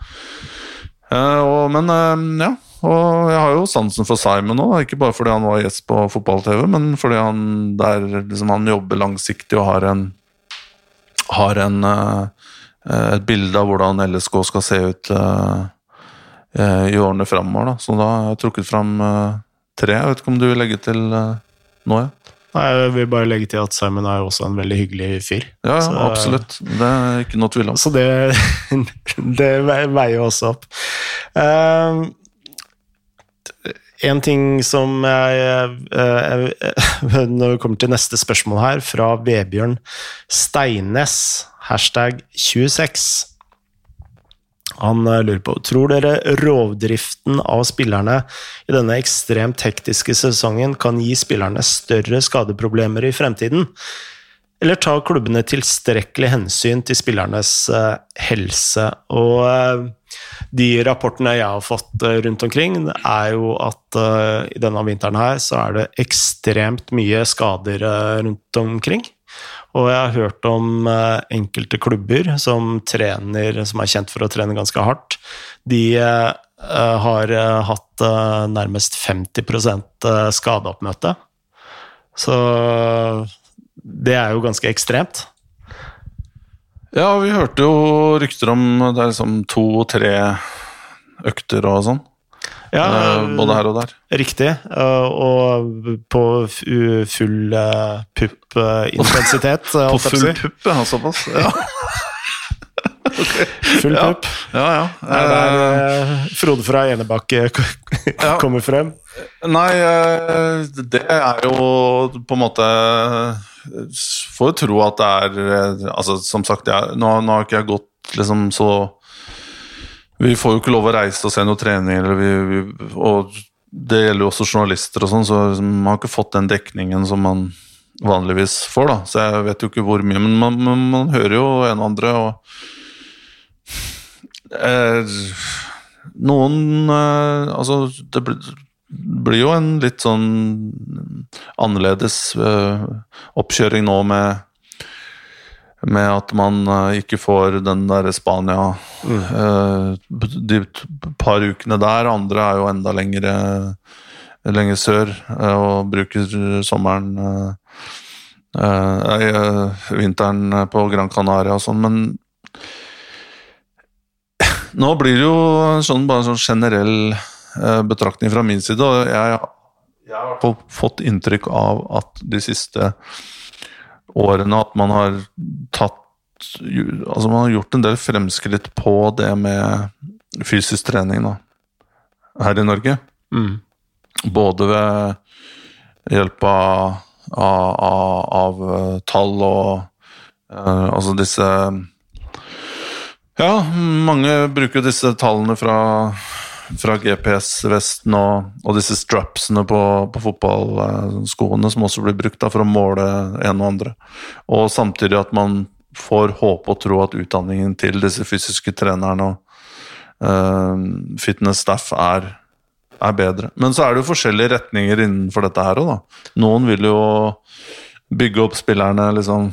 Uh, og, men uh, ja. Og jeg har jo sansen for Simon nå, ikke bare fordi han var gjest på fotball-TV, men fordi han, der, liksom, han jobber langsiktig og har en har en, eh, et bilde av hvordan LSK skal se ut eh, eh, i årene framover. Da. Så da har jeg trukket fram eh, tre. Jeg vet ikke om du vil legge til eh, nå? Ja, Nei, jeg vil bare legge til at Simon er også en veldig hyggelig fyr. ja, ja Så- absolutt. Det er ikke noe tvil om. Så det, det ve- veier også opp. Uh, en ting som jeg eh, Når vi kommer til neste spørsmål her, fra Vebjørn Steines, hashtag 26. Han eh, lurer på Tror dere rovdriften av spillerne i denne ekstremt hektiske sesongen kan gi spillerne større skadeproblemer i fremtiden? Eller tar klubbene tilstrekkelig hensyn til spillernes eh, helse? Og eh, de rapportene jeg har fått eh, rundt omkring, er jo at uh, i denne vinteren her så er det ekstremt mye skader uh, rundt omkring. Og jeg har hørt om uh, enkelte klubber som trener, som er kjent for å trene ganske hardt. De har hatt nærmest 50 eh, skadeoppmøte. Så det er jo ganske ekstremt. Ja, vi hørte jo rykter om det er liksom to-tre økter og sånn. Ja, eh, både her og der. Riktig. eh, Og på full eh, pupp-intensitet. På full pupp, ja. Såpass. Ja, Full Ja. pupp. ja. ja. Er der Frode fra Enebakk eh, kommer frem. Nei, det er jo på en måte får jo tro at det er eh, Altså, som sagt, jeg, nå, nå har ikke jeg gått liksom så Vi får jo ikke lov å reise og se noe trening, eller vi, vi, og det gjelder jo også journalister og sånn, så man har ikke fått den dekningen som man vanligvis får, da. Så jeg vet jo ikke hvor mye, men man, man, man hører jo en og andre, og eh, Noen eh, Altså, det blir, blir jo en litt sånn annerledes eh, oppkjøring nå med med at man uh, ikke får den der Spania mm. De par ukene der. Andre er jo enda lengre, lenger sør og bruker sommeren Vinteren på Gran Canaria og sånn, men nå blir det jo sånn, bare sånn generell betraktning fra min side, og jeg, jeg har fått inntrykk av at de siste årene at man har tatt Altså man har gjort en del fremskritt på det med fysisk trening da, her i Norge. Mm. Både ved hjelp av, av, av eh, tall og uh, Altså disse Ja, mange bruker disse tallene fra fra GPS-vesten og, og, disse strapsene på, på fotballskoene som også blir brukt da, for å måle en og andre. Og samtidig at man får håpe og tro at utdanningen til disse fysiske trenerne og uh, fitness staff er, er, bedre. Men så er det jo forskjellige retninger innenfor dette her òg, da. Noen vil jo bygge opp spillerne liksom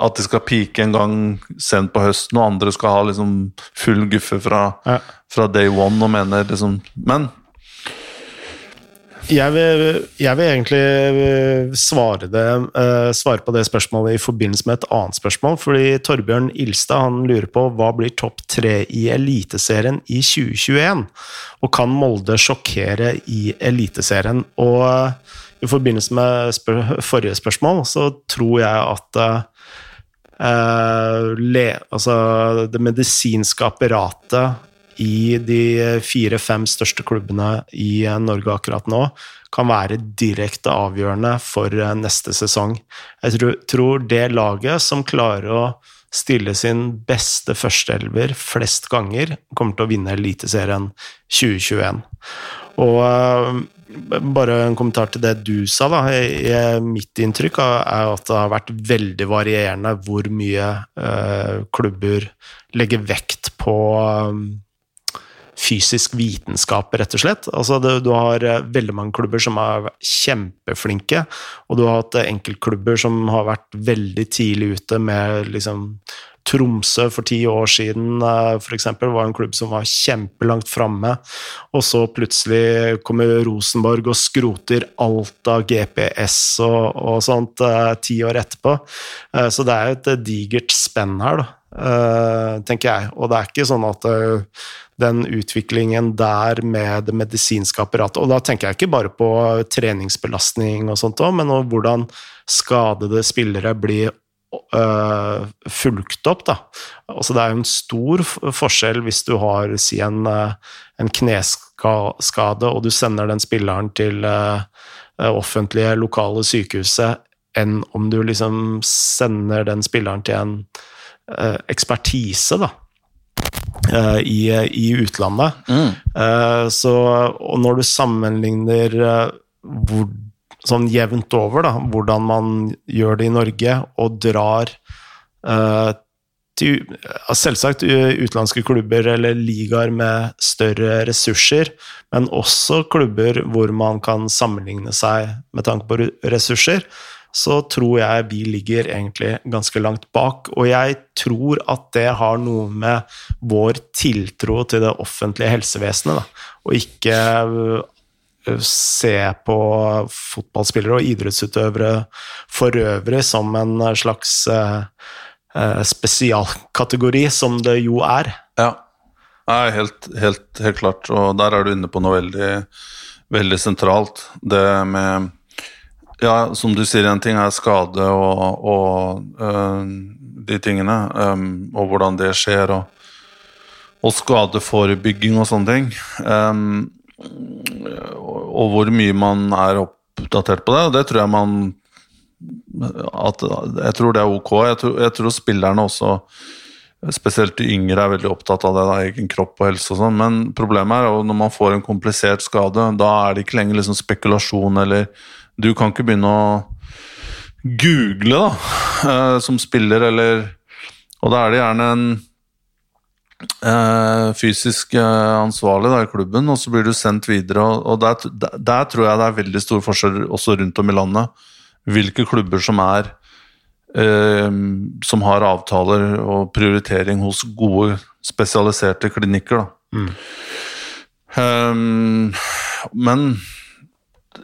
at de skal peake en gang sent på høsten, og andre skal ha liksom full guffe fra, ja. fra day one og mener liksom Men jeg vil, jeg vil, egentlig eh, svare, det, uh, svare, på det spørsmålet i forbindelse med et annet spørsmål. fordi Torbjørn Ilstad han lurer på hva blir topp tre i Eliteserien i 2021? Og kan Molde sjokkere i Eliteserien? Og uh, i forbindelse med spør forrige spørsmål så tror jeg at uh, Eh, le, altså det medisinske apparatet i de fire-fem største klubbene i Norge akkurat nå kan være direkte avgjørende for eh, neste sesong. Jeg tror det laget som klarer å stille sin beste førsteelver flest ganger, kommer til å vinne Eliteserien 2021. Og eh, bare en kommentar til det du sa. da. Mitt inntrykk er at det har vært veldig varierende hvor mye uh, klubber legger vekt på um, fysisk vitenskap, rett og slett. Altså, det, du har uh, veldig mange klubber som er kjempeflinke, og du har hatt enkeltklubber som har vært veldig tidlig ute med liksom Tromsø for ti år siden for f.eks. var en klubb som var kjempelangt framme, og så plutselig kommer Rosenborg og skroter alt av GPS og, og sånt eh, ti år etterpå. Eh, så det er jo et digert spenn her, da, tenker jeg. Og det er ikke sånn at den utviklingen der med det medisinske apparatet Og da tenker jeg ikke bare på treningsbelastning og sånt men hvordan skadede spillere blir øh, fulgt opp. Da. Altså, det er jo en stor forskjell hvis du har si en, en kneskade, og du sender den spilleren til øh, offentlige, lokale sykehuset, enn om du liksom sender den spilleren til en ekspertise, da. I, i, utlandet. Mm. så, og når du sammenligner hvor sånn jevnt over, da, hvordan man gjør det i Norge, og drar til selvsagt utenlandske klubber eller ligaer med større ressurser, men også klubber hvor man kan sammenligne seg med tanke på ressurser, så tror jeg vi ligger egentlig ganske langt bak. Og jeg tror at det har noe med vår tiltro til det offentlige helsevesenet, da, og ikke se på fotballspillere og idrettsutøvere for øvrig som en slags spesialkategori, som det jo er. Ja, Nei, helt, helt, helt, klart. Og der er du inne på noe veldig, veldig sentralt. Det med Ja, som du sier, en ting er skade og, og øh, de tingene, øh, og hvordan det skjer, og, og skadeforebygging og sånne ting. Um, og hvor mye man er oppdatert på det. Og det tror jeg man at Jeg tror det er ok. Jeg tror, jeg tror spillerne også Spesielt de yngre er veldig opptatt av det, da, egen kropp og helse og sånn, men problemet er at når man får en komplisert skade, da er det ikke lenger liksom spekulasjon eller Du kan ikke begynne å google da, eh, som spiller, eller Og da er det gjerne en Uh, fysisk uh, ansvarlig da, i klubben, og så blir du sendt videre. og, og der, der, der, tror jeg det er veldig stor forskjell også rundt om i landet. Hvilke klubber som er uh, som har avtaler og prioritering hos gode, spesialiserte klinikker. Mm. Um, men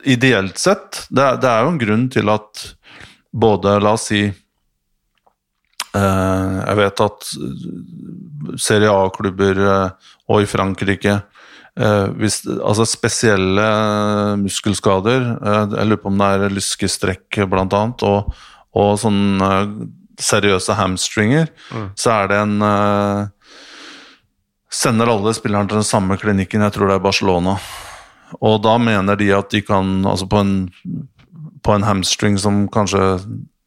ideelt sett, det er, det er, jo en grunn til at både, la oss si eh, Jeg vet at Serie A-klubber eh, og i Frankrike eh, hvis, Altså spesielle muskelskader, jeg lurer på om det er lyskestrekk blant annet, og og sånne seriøse hamstringer, mm. så er det en Sender alle spillerne til den samme klinikken, jeg tror det er Barcelona. Og da mener de at de kan Altså på en, på en hamstring som kanskje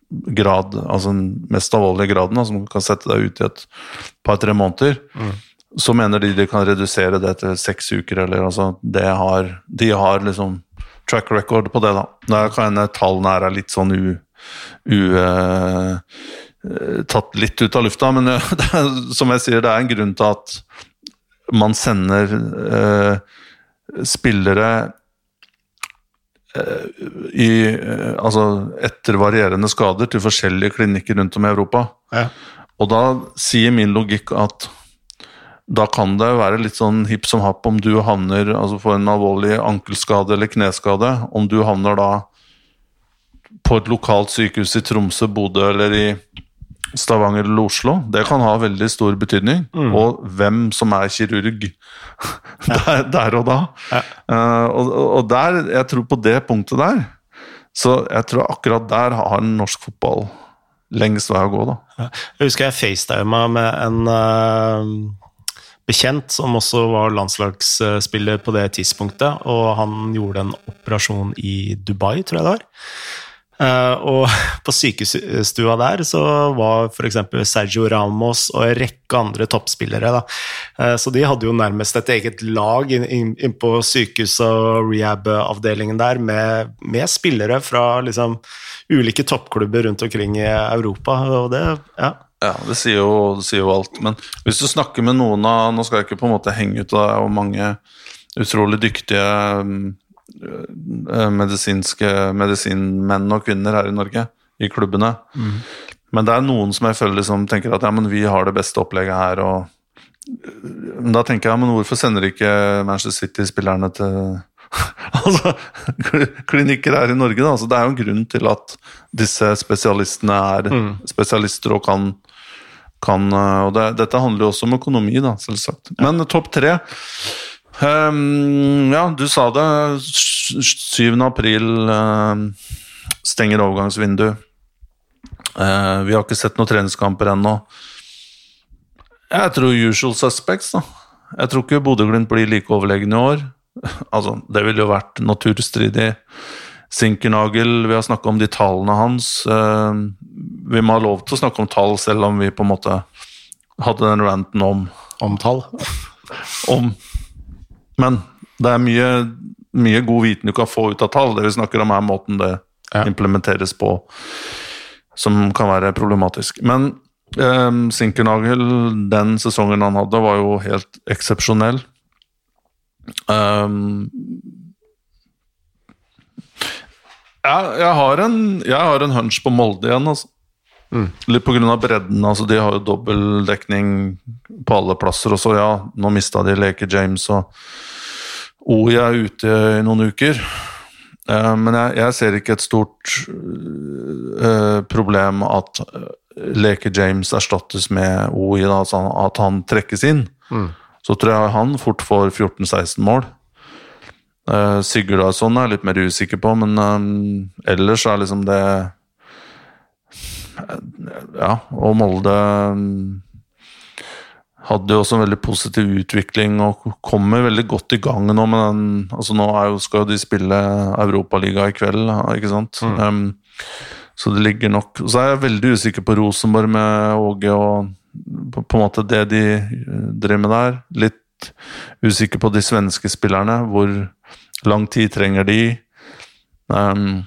grad, altså den mest alvorlige graden, som kan sette deg ut i et par-tre måneder, mm. så mener de de kan redusere det til seks uker, eller altså det har, De har liksom track record på det, da. Da kan hende tallene er litt sånn u u, uh, tatt litt ut av lufta. Men uh, er, som jeg sier, det er en grunn til at man sender uh, spillere i, altså etter varierende skader til forskjellige klinikker rundt om i Europa. Ja. Og da sier min logikk at da kan det være litt sånn hipp som happ om du havner altså får en alvorlig ankelskade eller kneskade. Om du havner da på et lokalt sykehus i Tromsø, Bodø eller i Stavanger eller Oslo. Det kan ha veldig stor betydning. Mm. Og hvem som er kirurg der, der, og da. Ja. Uh, og, og, der, jeg tror på det punktet der Så jeg tror akkurat der har norsk fotball lengst vei å gå, da. Ja. Jeg husker jeg facetima med en uh, bekjent som også var landslagsspiller på det tidspunktet, og han gjorde en operasjon i Dubai, tror jeg det var. Uh, og på sykestua der så var f.eks. Sergio Ramos og en rekke andre toppspillere. Da. så de hadde jo nærmest et eget lag inn, inn, inn på sykehus- og rehab-avdelingen der med, med, spillere fra liksom, ulike toppklubber rundt omkring i Europa. Og det, ja. Ja, det sier, jo, det sier, jo, alt. Men hvis du snakker med noen av Nå skal jeg ikke på en måte henge ut av mange utrolig dyktige Eh, medisinske medisinmenn og -kvinner her i Norge, i klubbene. Mm. Men det er noen som jeg føler liksom tenker at ja, men vi har det beste opplegget her. og da tenker jeg, men hvorfor sender ikke Manchester City-spillerne til altså, klinikker her i Norge? Da? Altså, det er jo en grunn til at disse spesialistene er mm. spesialister og kan, kan og det, Dette handler jo også om økonomi, da, selvsagt. Men topp tre Um, ja, du sa det. 7. april uh, stenger overgangsvindu. Uh, vi har ikke sett noen treningskamper ennå. Jeg tror usual suspects, da. Jeg tror ikke Bodø-Glimt blir like overlegne i år. altså, det ville jo vært naturstridig. Sinkernagel, vi har snakka om de tallene hans. Uh, vi må ha lov til å snakke om tall, selv om vi på en måte hadde den ranten om Om tall? om men det er mye, mye, god viten du kan få ut av tall. Det vi snakker om, er måten det ja. implementeres på, som kan være problematisk. Men eh, Sinkernagel, den sesongen han hadde, var jo helt eksepsjonell. Um, jeg, jeg har, en, jeg har en hunch på Molde igjen, altså. Mm. Litt pga. bredden. altså De har jo dobbeltdekning på alle plasser. Og så, ja, nå mista de Leke James, og OI er ute i noen uker. Uh, men jeg, jeg, ser ikke et stort uh, problem at uh, Leke James erstattes med OI, da, altså at han trekkes inn. Mm. Så tror jeg han fort får 14-16 mål. Uh, Sigurdarsson er jeg litt mer usikker på, men ellers er liksom det Ja, og Molde hadde jo også en veldig positiv utvikling og kommer veldig godt i gang nå med den altså Nå jo, skal jo de spille Europaliga i kveld, ikke sant? Mm. Um, Så det ligger nok Så er jeg veldig usikker på Rosenborg med Åge og på, på en måte det de eh, driver med der. Litt usikker på de svenske spillerne. Hvor lang tid trenger de? Um,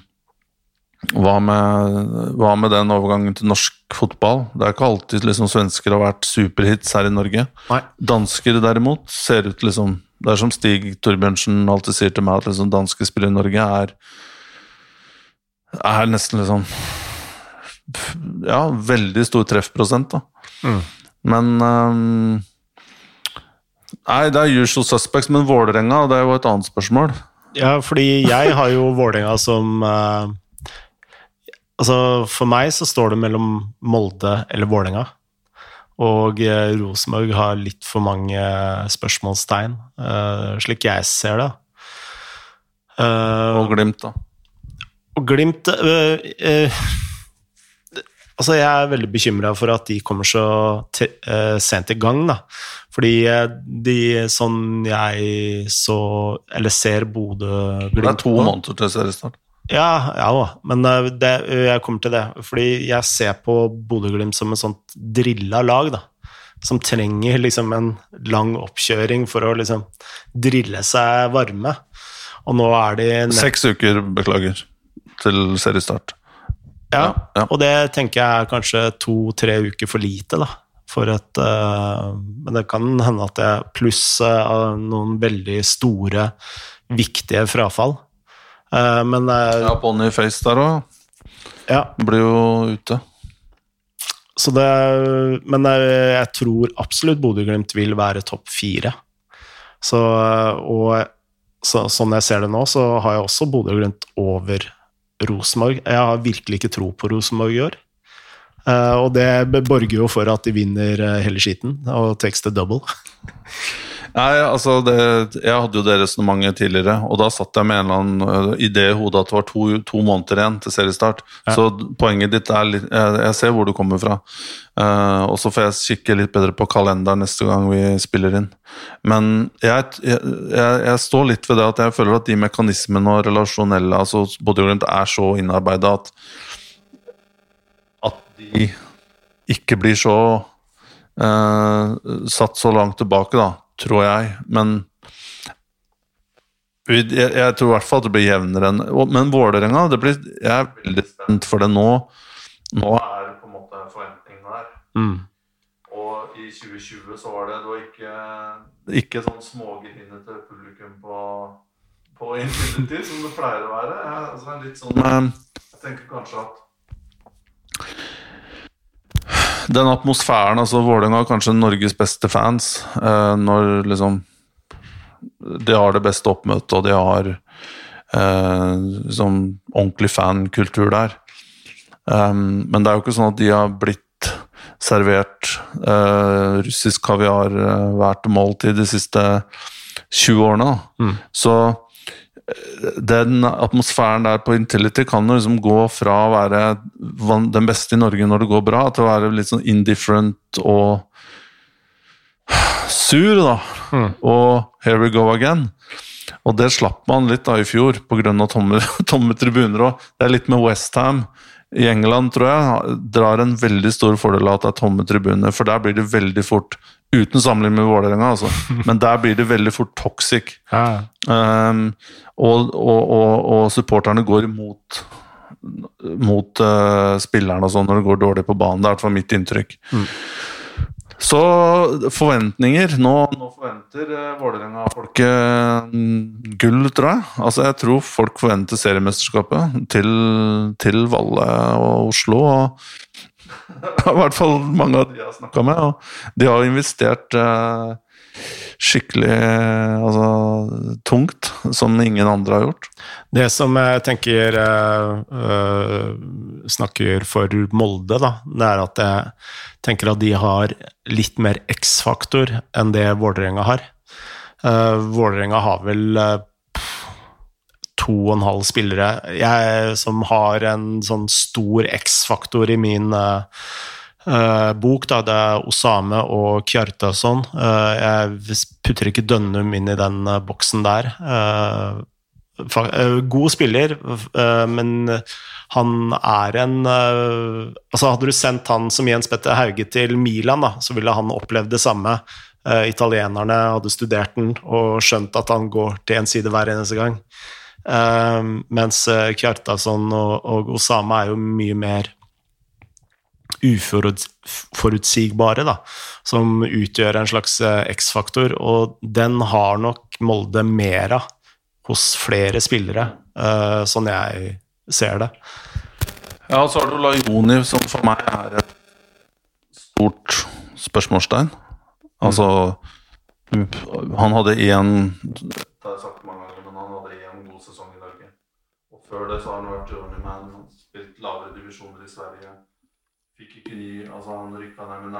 hva, med, hva med den overgangen til norsk fotball? Det er ikke alltid liksom, svensker har vært superhits her i Norge. Nei. Dansker derimot ser ut liksom Det er som Stig Torbjørnsen alltid sier til meg, at liksom, danske spillere i Norge er er nesten liksom Ja, veldig stor treffprosent, da. Mm. Men um, Nei, det er usual suspects, men Vålerenga, det er jo et annet spørsmål. Ja, fordi jeg har jo Vålerenga som eh, Altså, for meg så står det mellom Molde eller Vålerenga. Og eh, Rosenborg har litt for mange spørsmålstegn, eh, slik jeg ser det. Eh, Og Glimt, da. og Glimt øh, øh, Altså, jeg er veldig bekymra for at de kommer så sent i gang, da. Fordi de, sånn jeg så Eller ser Bodø-Glimt Det er to måneder til seriestart. Ja, ja da, men øh, det, jeg kommer til det. Fordi jeg ser på Bodø-Glimt som et sånt drilla lag, da. Som trenger liksom en lang oppkjøring for å liksom drille seg varme. Og nå er de Seks uker, beklager, til seriestart. Ja, Ja, ja. og det tenker jeg er kanskje to-tre uker for lite, da. For et uh, Men det kan hende at det pluss uh, noen veldig store, viktige frafall. Eh, men uh, Ja, Ponnyface der òg. ja, Blir jo ute. så det Men eh, jeg tror absolutt Bodø-Glimt vil være topp fire. Så, og så, sånn jeg ser det nå, så har jeg også Bodø-Glimt over Rosenborg. Jeg har virkelig ikke tro på Rosenborg i år. Og det borger jo for at de vinner hele skiten og takes the double. Nei, altså det, Jeg hadde jo det resonnementet tidligere, og da satt jeg med en eller annen øh, idé i hodet at det var to, to måneder igjen til seriestart. Ja. Så poenget ditt er litt Jeg, jeg ser hvor du kommer fra. Uh, og så får jeg kikke litt bedre på kalenderen neste gang vi spiller inn. Men jeg, jeg, jeg, jeg står litt ved det at jeg føler at de mekanismene og relasjonelle altså Bodø-Glimt er så innarbeida at at de ikke blir så uh, satt så langt tilbake, da, tror jeg. Men jeg, jeg tror i hvert fall at det blir jevnere enn Men Vålerenga, det blir, jeg er veldig spent for det nå. Nå er det på en måte forventningene der. Mm. Og i 2020 så var det, det var ikke, ikke sånn smågrinete publikum på, på Infinity som det pleier å være. Jeg, altså, litt sånn, eh, jeg tenker kanskje at den atmosfæren, altså Vålerenga har kanskje Norges beste fans. Eh, når liksom De har det beste oppmøtet, og de har eh, liksom ordentlig fankultur der. Um, men det er jo ikke sånn at de har blitt servert eh, russisk kaviar eh, hvert måltid de siste 20 årene. Mm. Så den atmosfæren der på Intility kan jo liksom gå fra å være den beste i Norge når det går bra, til å være litt sånn indifferent og sur, da. Mm. Og here we go again. Og det slapp man litt da i fjor pga. Tomme, tomme tribuner. Og det er litt med Westham i England, tror jeg, drar en veldig stor fordel av at det er tomme tribuner, for der blir det veldig fort Uten sammenligning med Vålerenga, altså. Men der blir det veldig fort toxic. Ja. Um, og, og, og, og supporterne går imot mot uh, spillerne og sånn når det går dårlig på banen. Det er i hvert fall mitt inntrykk. Mm. Så forventninger Nå, nå forventer uh, Vålerenga-folket uh, gull, tror jeg. Altså Jeg tror folk forventer seriemesterskapet til, til Valle og Oslo. Og i hvert fall mange av de jeg har snakka med. Og de har investert eh, skikkelig altså, tungt, som ingen andre har gjort. Det som jeg tenker eh, eh, snakker for Molde, da, det er at jeg tenker at de har litt mer X-faktor enn det Vålerenga har. Eh, Vålerenga har vel eh, to og en halv spillere jeg, som har en sånn stor X-faktor i min uh, eh, bok. Da. Det er Osame og Kjartason. Uh, jeg putter ikke Dønnum inn i den eh, boksen der. Eh, god spiller, men han er en Altså, hadde du sendt han som Jens Petter Hauge til Milan, da, så ville han opplevd det samme. Italienerne hadde studert den og skjønt at han går til en side hver eneste gang. Mens Kjartason og, og Osama er jo mye mer uforutsigbare, da, som utgjør en slags eh, X-faktor, og den har nok Molde mer av hos flere spillere, uh, sånn jeg ser det. Ja, så har du Lajoni, som for meg er et stort spørsmålstegn. Altså Han hadde én Det har jeg sagt mange ganger, men han hadde én god sesong i Norge. Og før det så har han vært journeyman, spilt lavere divisjoner i Sverige fikk ikke ny Altså, han rykka ned med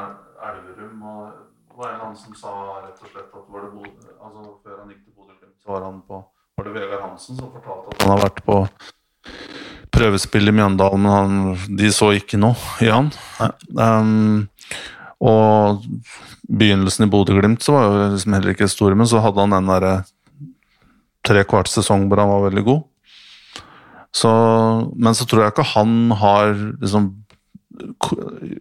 Elverum, og det var en annen som sa rett og slett at var det Bod altså, før han gikk til Bodø-Glimt, så var han på Var det Vegard Hansen som fortalte at han har vært på prøvespill i Mjøndalen, men han, de så ikke noe i han. Um, og begynnelsen i Bodø-Glimt så var jo liksom heller ikke stor, men så hadde han den derre tre kvart sesong hvor han var veldig god. Så, men så tror jeg ikke han har liksom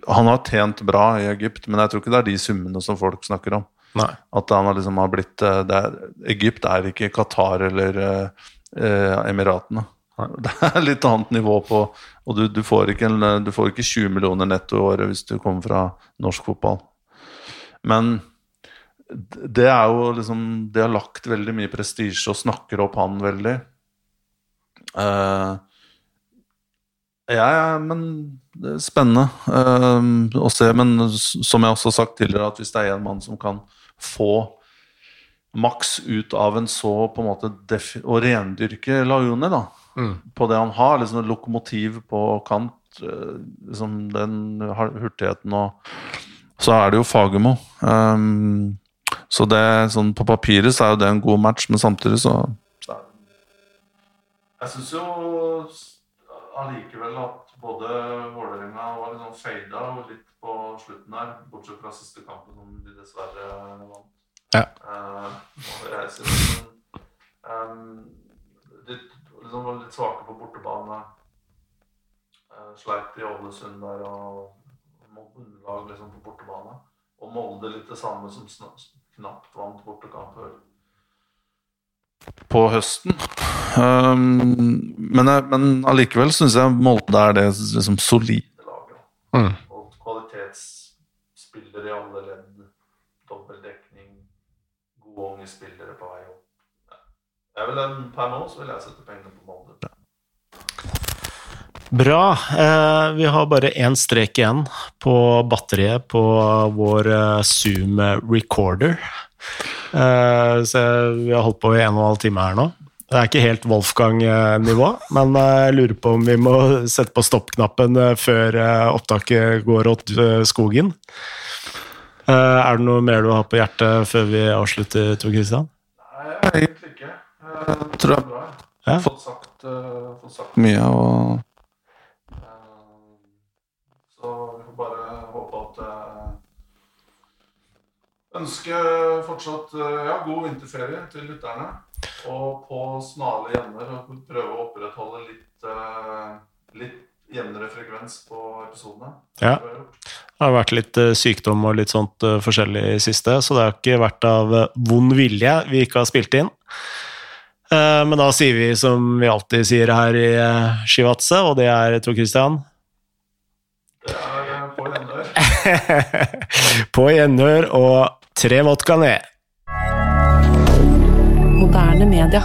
han har tjent bra i Egypt, men jeg tror ikke det er de summene som folk snakker om. Nei. At han har liksom har blitt eh, er, Egypt er ikke Qatar eller eh, Emiratene. Nei. Det er litt annet nivå på Og du, du, får en, du, får ikke 20 millioner netto i året hvis du kommer fra norsk fotball. Men det er jo liksom Det har lagt veldig mye prestisje og snakker opp han veldig. Uh, ja, men det er spennende uh, å se. Men som jeg også har sagt tidligere, at hvis det er en mann som kan få maks ut av en så på en måte Å rendyrke Lajoni da, mm. på det han har, liksom et lokomotiv på kant, uh, liksom den hurtigheten og Så er det jo Fagermo. Um, så det, sånn, på papiret så er jo det en god match, men samtidig så Jeg syns jo allikevel at både Vålerenga var litt sånn fada og litt på slutten her, bortsett fra siste kampen som de dessverre vant. Ja. Synes, um, litt, liksom var litt svake på bortebane. Uh, sleit i Ålesund der og underlag liksom på bortebane. Og Molde litt det samme som knapt vant bortekamper på høsten. Um, men, men allikevel syns jeg Molde er det liksom, solide laget. Mm. Og kvalitetsspillere i alle ledd. Dobbeltdekning. Gode unge spillere på vei opp. Jeg vil, per nå så vil jeg sette pengene på Molde. Bra. Eh, vi har bare én strek igjen på batteriet på vår eh, Zoom recorder. Eh, så vi har holdt på i en og en halv time her nå. Det er ikke helt Wolfgang-nivå, men jeg lurer på om vi må sette på stoppknappen før opptaket går åt skogen. Er det noe mer du har på hjertet før vi avslutter, Tor Kristian? Nei, egentlig ikke. Jeg tror. Jeg har fått sagt, fått sagt mye. og ønsker fortsatt eh, ja, god vinterferie til lytterne. Og på snarlige gjenner prøve å opprettholde litt, uh, litt jevnere frekvens på episodene. Ja. Det har vært litt uh, sykdom og litt sånt forskjellig i siste, så det har ikke vært av vond vilje vi ikke har spilt inn. Men da sier vi som vi alltid sier her i Shivatse, og det er Tor Christian. Det er på gjenhør. på gjenhør, og Tre vodka ned. Moderne media.